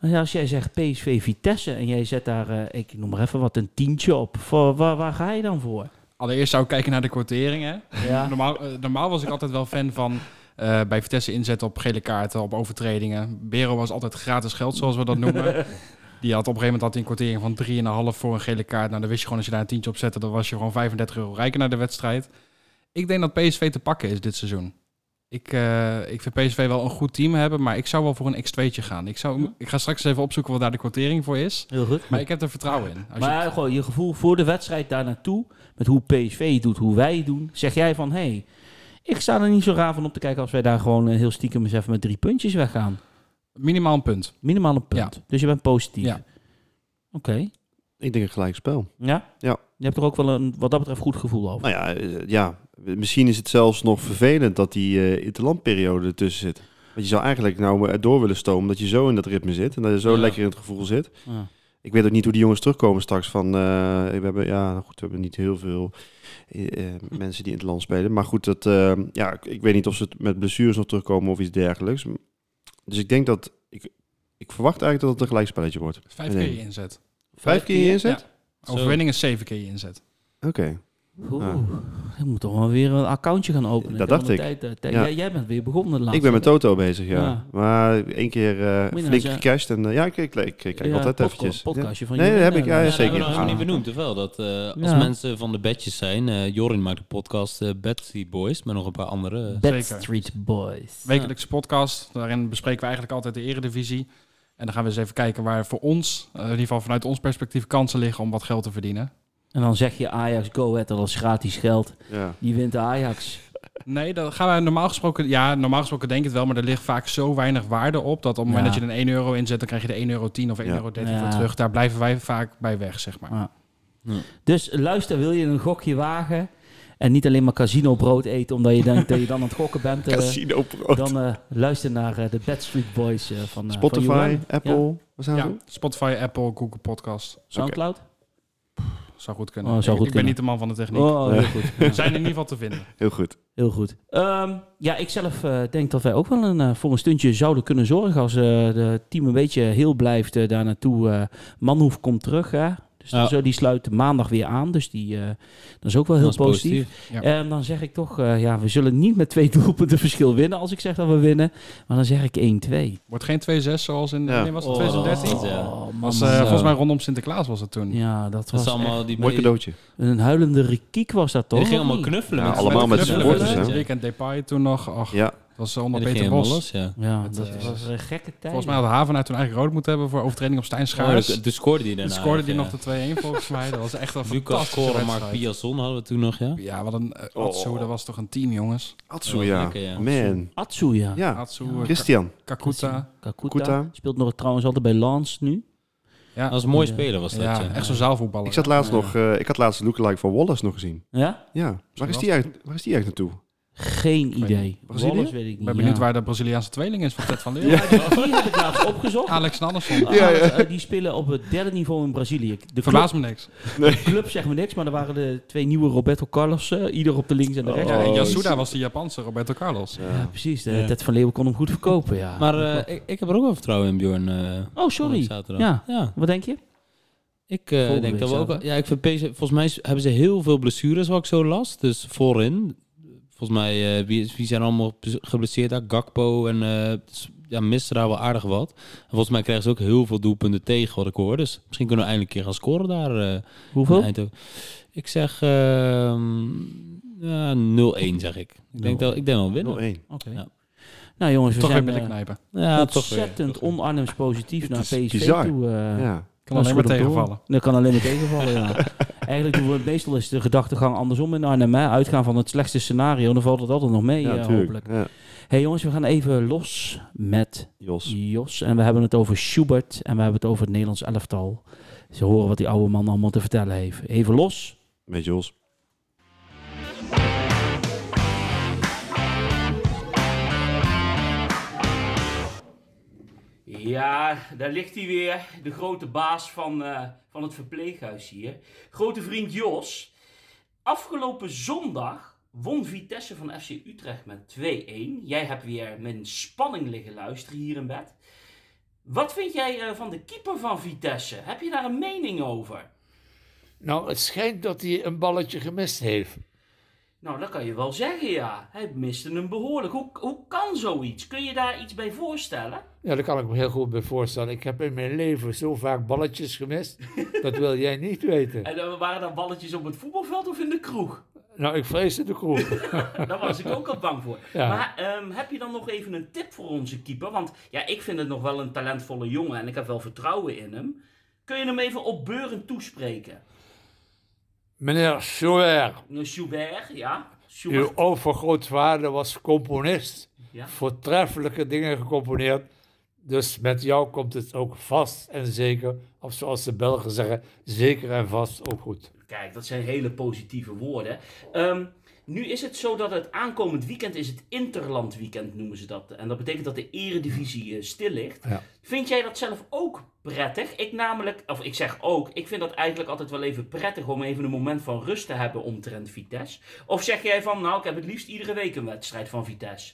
Ja, als jij zegt PSV Vitesse en jij zet daar, eh, ik noem maar even wat, een tientje op. Voor, waar, waar ga je dan voor? Allereerst zou ik kijken naar de quoteringen. Ja. [LAUGHS] Normaal, eh, normaal was ik altijd wel fan van eh, bij Vitesse inzetten op gele kaarten, op overtredingen. Bero was altijd gratis geld, zoals we dat noemen. [LAUGHS] Die had op een gegeven moment had een quotering van 3,5 voor een gele kaart. Nou, dan wist je gewoon als je daar een tientje op zette, dan was je gewoon 35 euro rijker naar de wedstrijd. Ik denk dat PSV te pakken is dit seizoen. Ik, eh, ik vind PSV wel een goed team hebben, maar ik zou wel voor een X2'tje gaan. Ik, zou, ik ga straks even opzoeken wat daar de quotering voor is. Heel goed. Maar ik heb er vertrouwen in. Als je- Maar gewoon je gevoel voor de wedstrijd daar naartoe, met hoe PSV doet, hoe wij doen, zeg jij van, hé, hey, ik sta er niet zo raar van op te kijken als wij daar gewoon eh, heel stiekem eens even met drie puntjes weggaan. minimaal een punt. Minimaal een punt. Dus je bent positief. Ja. Oké. Ik denk een gelijk spel. Ja? Ja. Je hebt er ook wel een, wat dat betreft, goed gevoel over. Nou ja, eh, ja, misschien is het zelfs nog vervelend dat die eh interlandperiode ertussen zit. Want je zou eigenlijk nou door willen stomen dat je zo in dat ritme zit en dat je zo Ja. lekker in het gevoel zit. Ja. Ik weet ook niet hoe die jongens terugkomen straks van. eh, we hebben ja, goed, we hebben niet heel veel eh, eh, mensen die in het land spelen, maar goed, dat ja, ik, ik weet niet of ze met blessures nog terugkomen of iets dergelijks. Dus ik denk dat ik, ik verwacht eigenlijk dat het een gelijkspelletje wordt. Vijf keer je inzet. Vijf keer je inzet? Ja. Overwinning is zeven keer je inzet. Oké. Oeh, Ja. ik moet toch wel weer een accountje gaan openen. Dat dacht ik. Tijd, eh, tijd- Ja. jij, jij bent weer begonnen de laatste. Ik ben met Toto bezig, ja. Ja. Maar één keer eh, nou flink zeggen- gecashed en eh, ja, ik, ik, ik, ik kijk Ja, altijd eventjes. podcastje van Nee, je dat heb ik, ja, Ja, Ja, zeker. dat hebben we nog niet benoemd, of wel? Dat eh, als Ja. mensen van de bedjes zijn, eh, Jorin maakt de podcast Betsy Boys, met nog een paar andere. Bad. Street Boys. Wekelijkse podcast. Daarin bespreken we eigenlijk altijd de eredivisie. En dan gaan we eens even kijken waar voor ons, in ieder geval vanuit ons perspectief, kansen liggen om wat geld te verdienen. En dan zeg je Ajax Go Ahead, dat is gratis geld. Ja. Die wint Ajax. Nee, dat gaan wij normaal gesproken... Ja, normaal gesproken denk ik het wel, maar er ligt vaak zo weinig waarde op... dat op het moment Ja. dat je er een 1 euro inzet, dan krijg je er 1 euro 10 of 1 Ja. euro 13 Ja. voor terug. Daar blijven wij vaak bij weg, zeg maar. Ja. Ja. Dus luister, wil je een gokje wagen en niet alleen maar casino brood eten omdat je denkt dat je dan aan het gokken bent, eh, Casino brood. dan eh, luister naar eh, de Bad Street Boys van eh, Spotify, van. Apple. Wat zijn Ja, we? Spotify, Apple, Google Podcast. Soundcloud. Zou goed kunnen. Oh, zou ik goed ik kunnen. ben niet de man van de techniek. Oh, heel goed. [LAUGHS] We zijn in ieder geval te vinden. Heel goed. Heel goed. Ehm, ja, ik zelf eh, denk dat wij ook wel een, eh, voor een stuntje zouden kunnen zorgen als eh de team een beetje heel blijft eh, daar naartoe. eh Manhoef komt terug, hè? Dus Ja. zo, die sluit maandag weer aan, dus die, eh, dat is ook wel heel positief. Ja. En dan zeg ik toch, eh, ja, we zullen niet met twee [LAUGHS] doelpunten verschil winnen als ik zeg dat we winnen. Maar dan zeg ik 1-2. Wordt geen 2-6 zoals in Ja. wanneer was het Oh, 2013? dat, ja. Oh, man, Was, eh, Zo. volgens mij rondom Sinterklaas was het toen. Ja, dat was allemaal echt die Mooi cadeautje. een huilende rikiek was dat toch? Die ging allemaal knuffelen. Ja, met allemaal met de Knuffelen, supporters? Weekend Depay toen nog. Och, Ja, dat was die Peter Bos. los, ja. Ja, dat eh, was een gekke tijd. Volgens mij had Havenaar toen eigenlijk rood moeten hebben voor overtreding op Stijn Oh, Schaars. de- Toen scoorde die Toen daarna. scoorde die ja. nog de 2-1 volgens mij. Dat was echt een [LAUGHS] Lucas fantastische scoren, Mark. Piazon hadden we toen nog, ja? Ja, wat een uh, Oh. Atsu, dat was toch een team, jongens. Atsu, Wel ja. lekker, ja. Man. Atsu, ja. Ja, Atsu, eh, Christian. Ka- Kakuta. Kakuta. Kuta. Speelt nog trouwens altijd bij Lans nu. Ja, Dat was een mooie Ja. speler, was dat, ja, ja. echt zo'n zaalvoetballer. Ik zat laatst Ja. nog, eh, ik had laatst de lookalike van Wallace nog gezien. Ja? Ja. Waar is die eigenlijk, waar is die eigenlijk naartoe? Geen idee. Brazilië? Wallace weet ik niet. Ben benieuwd ja. waar de Braziliaanse tweeling is van Ted van Leeuwen. Ja, die, die heb ik laatst opgezocht. Alex Nanderson. Ja, ja. Die spelen op het derde niveau in Brazilië. De club, Verbaast me niks. de club zegt me niks, maar er waren de twee nieuwe Roberto Carlos, eh, ieder op de links en de rechts. Ja, en Oh, Yasuda was de Japanse Roberto Carlos. Ja, precies. De, Ja. Ted van Leeuwen kon hem goed verkopen, ja. Maar eh, ik, ik heb er ook wel vertrouwen in, Bjorn. eh, oh, sorry. zaterdag. Ja. ja. Wat denk je? Ik eh, Volgende denk dat we ook... zaterdag. Ja, ik vind PSV... Volgens mij hebben ze heel veel blessures, wat ik zo las. Dus voorin. Volgens mij, eh, wie, wie zijn allemaal geblesseerd daar? Gakpo en... eh, ja, missen daar wel aardig wat. En volgens mij krijgen ze ook heel veel doelpunten tegen, wat ik hoor. Dus misschien kunnen we eindelijk een keer gaan scoren daar. eh, Hoeveel? Ik zeg... ehm, ja, 0-1 zeg ik. Ik denk, dat, ik denk wel winnen. 0-1. Oké. Ja. Nou jongens, we Toch weer eh, knijpen. Ja, ontzettend on-Arnhems positief naar PSV bizar. toe. eh, Ja. Kan Dat alleen maar tegenvallen. Dat kan alleen maar tegenvallen, ja. [LAUGHS] Eigenlijk doen we meestal is de gedachtegang andersom in Arnhem. Hè? Uitgaan van het slechtste scenario, dan valt het altijd nog mee, Ja, natuurlijk. hopelijk. Ja. hey, jongens, we gaan even los met Jos. Jos. En we hebben het over Schubert en we hebben het over het Nederlands elftal. Ze horen wat die oude man allemaal te vertellen heeft. Even los. Met Jos. Ja, daar ligt hij weer. De grote baas van, eh, van het verpleeghuis hier. Grote vriend Jos. Afgelopen zondag won Vitesse van FC Utrecht met 2-1. Jij hebt weer met spanning liggen luisteren hier in bed. Wat vind jij eh, van de keeper van Vitesse? Heb je daar een mening over? Nou, het schijnt dat hij een balletje gemist heeft. Nou, dat kan je wel zeggen, ja. Hij miste hem behoorlijk. Hoe, hoe kan zoiets? Kun je daar iets bij voorstellen? Ja, daar kan ik me heel goed bij voorstellen. Ik heb in mijn leven zo vaak balletjes gemist. dat wil jij niet weten. [LAUGHS] En dan waren dat balletjes op het voetbalveld of in de kroeg? Nou, ik vreesde de kroeg. [LAUGHS] Daar was ik ook al bang voor. Ja. Maar ehm, heb je dan nog even een tip voor onze keeper? Want ja, ik vind het nog wel een talentvolle jongen en ik heb wel vertrouwen in hem. Kun je hem even opbeurend toespreken? Meneer Schouwer, Nou, Schubert, ja. uw Schubert, overgrootvader was componist. ja. Voortreffelijke dingen gecomponeerd. Dus met jou komt het ook vast en zeker, of zoals de Belgen zeggen, zeker en vast ook goed. Kijk, dat zijn hele positieve woorden. Ehm, nu is het zo dat het aankomend weekend is het Interland weekend noemen ze dat. En dat betekent dat de eredivisie eh, stil ligt. Ja. Vind jij dat zelf ook prettig? Ik namelijk, of ik zeg ook, ik vind dat eigenlijk altijd wel even prettig om even een moment van rust te hebben omtrent Vitesse. Of zeg jij van, nou ik heb het liefst iedere week een wedstrijd van Vitesse?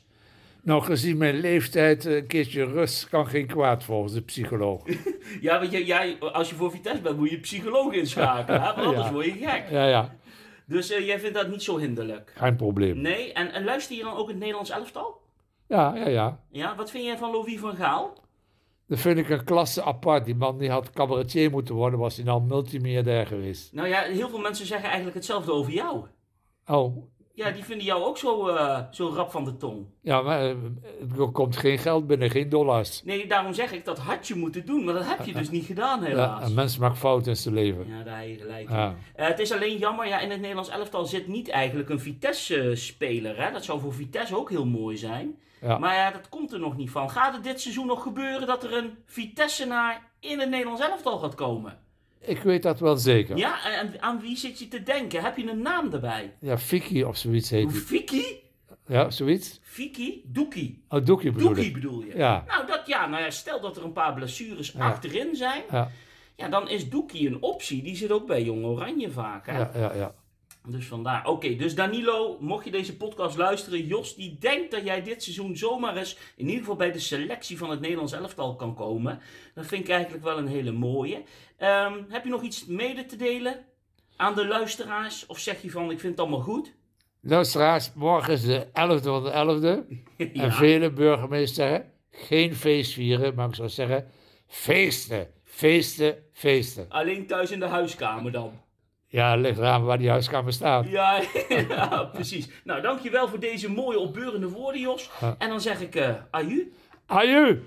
Nou, gezien mijn leeftijd, een keertje rust kan geen kwaad volgens de psycholoog. [LAUGHS] Ja, want jij, jij, als je voor Vitesse bent moet je psycholoog inschakelen, hè? [LAUGHS] anders Ja. word je gek. Ja, ja, Dus eh, jij vindt dat niet zo hinderlijk? geen probleem. Nee, en, en luister je dan ook het Nederlands elftal? Ja, ja, ja. Ja, wat vind jij van Louis van Gaal? Dat vind ik een klasse apart. Die man die had cabaretier moeten worden, was hij nou multimiljardair geweest. Nou ja, heel veel mensen zeggen eigenlijk hetzelfde over jou. Oh, Ja, die vinden jou ook zo, eh, zo rap van de tong. Ja, maar eh, er komt geen geld binnen, geen dollars. Nee, daarom zeg ik, dat had je moeten doen. Maar dat heb je dus niet gedaan, Ja, helaas. een mens maakt fouten in zijn leven. Ja, daar heb je gelijk. Ja. Eh, het is alleen jammer, ja, in het Nederlands elftal zit niet eigenlijk een Vitesse-speler. Hè? Dat zou voor Vitesse ook heel mooi zijn. Ja. Maar ja, dat komt er nog niet van. Gaat het dit seizoen nog gebeuren dat er een Vitesse-naar in het Nederlands elftal gaat komen? Ik weet dat wel zeker. Ja, Ja, en aan wie zit je te denken? Heb je een naam erbij? Fiki of zoiets heet hij. Fiki? Ja, zoiets? Fiki? Doekie? Oh, Doekie bedoel Doekie ik. bedoel je? Ja. Nou, dat, ja, nou ja, stel dat er een paar blessures Ja. achterin zijn. Ja, Ja, dan is Doekie een optie. Die zit ook bij Jong Oranje vaak. Hè? ja, ja, ja. Dus vandaar. Oké, dus Danilo, mocht je deze podcast luisteren, Jos die denkt dat jij dit seizoen zomaar eens in ieder geval bij de selectie van het Nederlands elftal kan komen. Dat vind ik eigenlijk wel een hele mooie. Ehm, heb je nog iets mede te delen aan de luisteraars? Of zeg je van, ik vind het allemaal goed? Luisteraars, morgen is de 11e van de 11e. [LAUGHS] En vele burgemeesters zeggen, geen feest vieren, maar ik zou zeggen, feesten, feesten, feesten. Alleen thuis in de huiskamer dan. Ja, ligt eraan waar die huiskamer staat. Ja, [LAUGHS] ja, precies. Nou, dankjewel voor deze mooie opbeurende woorden, Jos. Ja. En dan zeg ik, eh aju. Aju!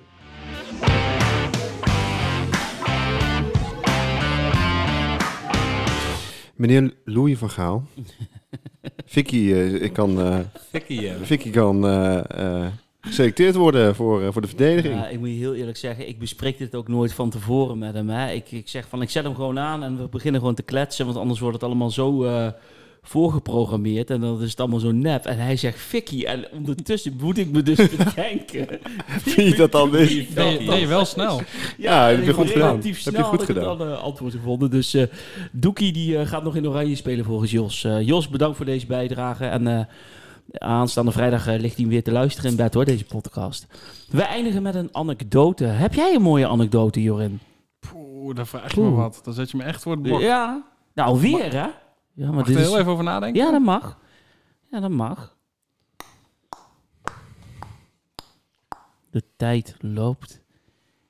Meneer Louis van Gaal. [LAUGHS] Vicky, eh, ik kan, eh, Fikkie, ja. Vicky kan eh, eh, geselecteerd worden voor, eh, voor de verdediging. Ja, ik moet je heel eerlijk zeggen, ik bespreek dit ook nooit van tevoren met hem. Hè. Ik, ik zeg van, ik zet hem gewoon aan en we beginnen gewoon te kletsen, want anders wordt het allemaal zo eh, voorgeprogrammeerd en dan is het allemaal zo nep. En hij zegt Vicky en ondertussen moet ik me dus [LAUGHS] bedenken. Vind je dat dan weer? Nee, nee, wel snel. Ja, heb je goed gedaan. relatief Heb je goed gedaan. dan eh, antwoord gevonden. Dus eh Doekie die eh, gaat nog in oranje spelen volgens Jos. Eh, Jos, bedankt voor deze bijdrage en... Aanstaande vrijdag eh, ligt hij weer te luisteren in bed hoor, deze podcast. We eindigen met een anekdote. Heb jij een mooie anekdote, Jorin? Poeh, dan vraag je me wat. Dan zet je me echt voor het blok. Ja. Nou, alweer hè? Ja, maar Mag dit er is... heel even over nadenken? Ja, dat mag. Ja, dat mag. De tijd loopt.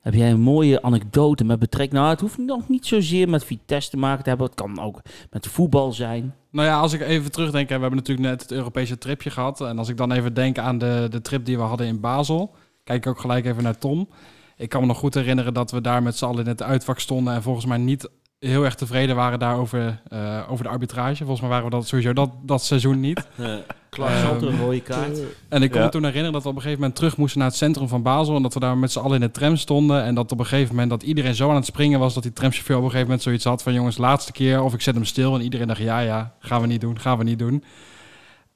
Heb jij een mooie anekdote met betrekking... Nou, het hoeft nog niet zozeer met Vitesse te maken te hebben. Het kan ook met voetbal zijn. Nou ja, als ik even terugdenk, we hebben natuurlijk net het Europese tripje gehad. En als ik dan even denk aan de, de trip die we hadden in Basel, kijk ik ook gelijk even naar Tom. Ik kan me nog goed herinneren dat we daar met z'n allen in het uitvak stonden en volgens mij niet heel erg tevreden waren daar over, eh, over de arbitrage. Volgens mij waren we dat sowieso dat, dat seizoen niet. [LAUGHS] Klaas Ehm, Zanter, een rode kaart. En ik kon Ja. me toen herinneren dat we op een gegeven moment terug moesten naar het centrum van Basel. En dat we daar met z'n allen in de tram stonden. En dat op een gegeven moment dat iedereen zo aan het springen was dat die tramchauffeur op een gegeven moment zoiets had van jongens, laatste keer of ik zet hem stil. En iedereen dacht ja, ja, gaan we niet doen, gaan we niet doen.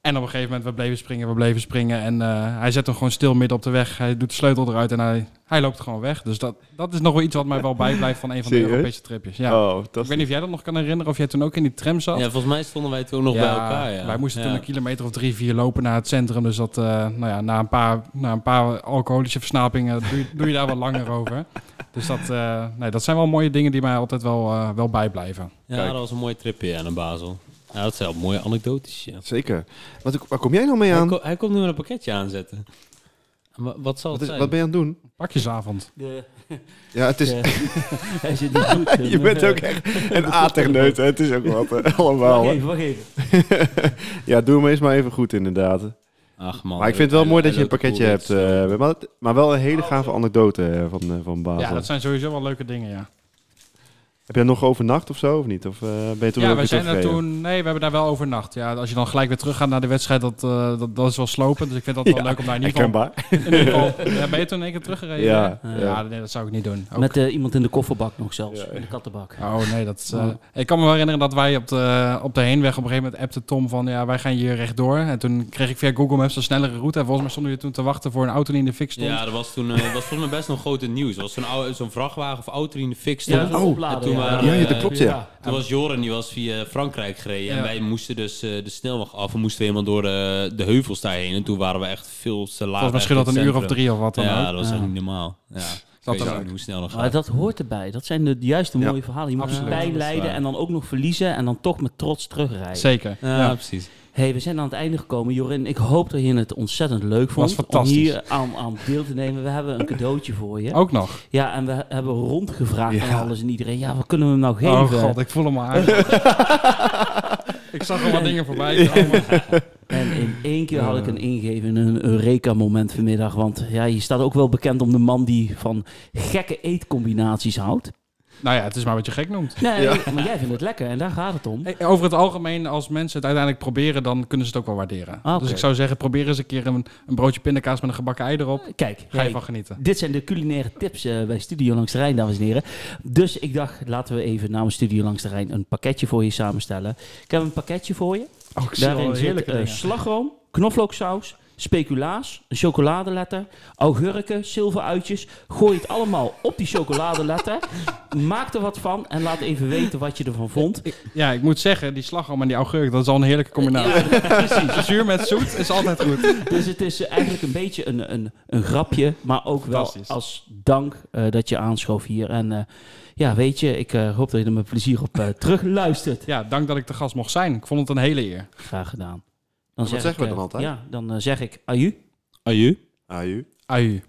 En op een gegeven moment, we bleven springen, we bleven springen. En eh, hij zet hem gewoon stil midden op de weg. Hij doet de sleutel eruit en hij, hij loopt gewoon weg. Dus dat, dat is nog wel iets wat mij wel [LAUGHS] bijblijft van een van de Serieus? Europese tripjes. Ja. Oh, Ik dat weet niet of jij dat nog kan herinneren, of jij toen ook in die tram zat. Ja, volgens mij stonden wij toen nog bij elkaar. Ja. Wij moesten Ja. toen een kilometer of drie, vier lopen naar het centrum. Dus dat, eh, nou ja, na een paar, na een paar alcoholische versnapingen doe, je- [LAUGHS] doe je daar wat langer over. Dus dat, eh, nee, dat zijn wel mooie dingen die mij altijd wel, eh, wel bijblijven. Ja, Kijk. dat was een mooie tripje ja, naar Basel. Ja, dat zijn wel mooie anekdotes. Ja. zeker. Wat, waar kom jij nou mee Hij, aan? ko- hij komt nu met een pakketje aanzetten. En wa- Wat zal Wat, het is, zijn? wat ben je aan het doen? Pakjesavond. De, Ja, het is... [LAUGHS] hij zit niet goed. [LAUGHS] je bent ook echt een [LAUGHS] aterneut? Het is ook wat, eh, allemaal. Wacht even, wacht even. ja, doe hem eens maar even goed, inderdaad. Ach man. Maar ik vind het wel hij- mooi hij dat je een pakketje hebt. zo. eh, maar, maar wel een hele gave anekdote eh, van, eh, van Basel. Ja, dat zijn sowieso wel leuke dingen, ja. Heb je nog overnacht of zo, of niet? Of eh, ben je toen ja, we zijn er teruggereden? toen... Nee, we hebben daar wel overnacht. Ja, als je dan gelijk weer terug gaat naar de wedstrijd, dat, eh, dat, dat is wel slopend. Dus ik vind dat wel Ja, leuk om daar in ieder geval... In ieder geval [LAUGHS] ja, ben je toen in één keer teruggereden? Ja, ja. ja. nee, dat zou ik niet doen. Ook Met eh, iemand in de kofferbak nog zelfs. Ja. In de kattenbak. Oh nee, dat is. Ik kan me wel herinneren dat wij op de, op de heenweg op een gegeven moment appte Tom van ja, wij gaan hier rechtdoor. En toen kreeg ik via Google Maps een snellere route. En volgens mij stonden we toen te wachten voor een auto die in de fik stond. Ja, dat was toen dat was volgens mij best nog groot nieuws. Dat was zo'n oude- zo'n vrachtwagen of auto die in de fik stond. Ja, Oh, ja. waren, Ja, ja, eh, dat klopt, ja. Toen was Joren, die was via Frankrijk gereden. En wij moesten dus eh, de snelweg af. We moesten helemaal door de, de heuvels daarheen. En toen waren we echt veel te laat. Volgens mij scheelt dat een uur of drie of wat dan Ja, ook. dat was Ja. echt niet normaal. Ja. Dat weet ook. hoe snel dat gaat. Maar dat hoort erbij. Dat zijn de juiste Ja. mooie verhalen. Je moet is leiden en dan ook nog verliezen en dan toch met trots terugrijden. Zeker. Ja, Ja. precies. Hey, we zijn aan het einde gekomen. Jorin, ik hoop dat je het ontzettend leuk vond. fantastisch. Om hier aan, aan deel te nemen. We hebben een cadeautje voor je. Ook nog. Ja, en we hebben rondgevraagd Ja. aan alles en iedereen. Ja, wat kunnen we hem nou Oh geven? god, ik voel hem aan. [LAUGHS] Ik zag al wat dingen voorbij komen. En in één keer had ik een ingeven, een Eureka-moment vanmiddag. Want ja, je staat ook wel bekend om de man die van gekke eetcombinaties houdt. Nou ja, het is maar wat je gek noemt. Nee, maar jij vindt het lekker en daar gaat het om. Hey, over het algemeen, als mensen het uiteindelijk proberen, dan kunnen ze het ook wel waarderen. Ah. Dus ik zou zeggen, probeer eens een keer een, een broodje pindakaas met een gebakken ei erop. Kijk, Ga je van genieten. dit zijn de culinaire tips eh, bij Studio Langs de Rijn, dames en heren. Dus ik dacht, laten we even namens Studio Langs de Rijn een pakketje voor je samenstellen. Ik heb een pakketje voor je. Oh, ik zie al Daarin zit heerlijke eh, dingen. slagroom, knoflooksaus, speculaas, een chocoladeletter, augurken, zilveruitjes. Gooi het allemaal op die chocoladeletter. Maak er wat van en laat even weten wat je ervan vond. Ja, ik moet zeggen, die slagroom en die augurk, dat is al een heerlijke combinatie. Ja, precies. [LAUGHS] Zuur met zoet is altijd goed. Dus het is eigenlijk een beetje een, een, een grapje, maar ook wel als dank eh, dat je aanschoof hier. En eh, ja, weet je, ik eh, hoop dat je er met plezier op terug luistert. Ja, dank dat ik te gast mocht zijn. Ik vond het een hele eer. Graag gedaan. Dan Wat zeggen we ik, dan eh, altijd? Ja, dan eh, zeg ik aju. Aju. Aju. Aju.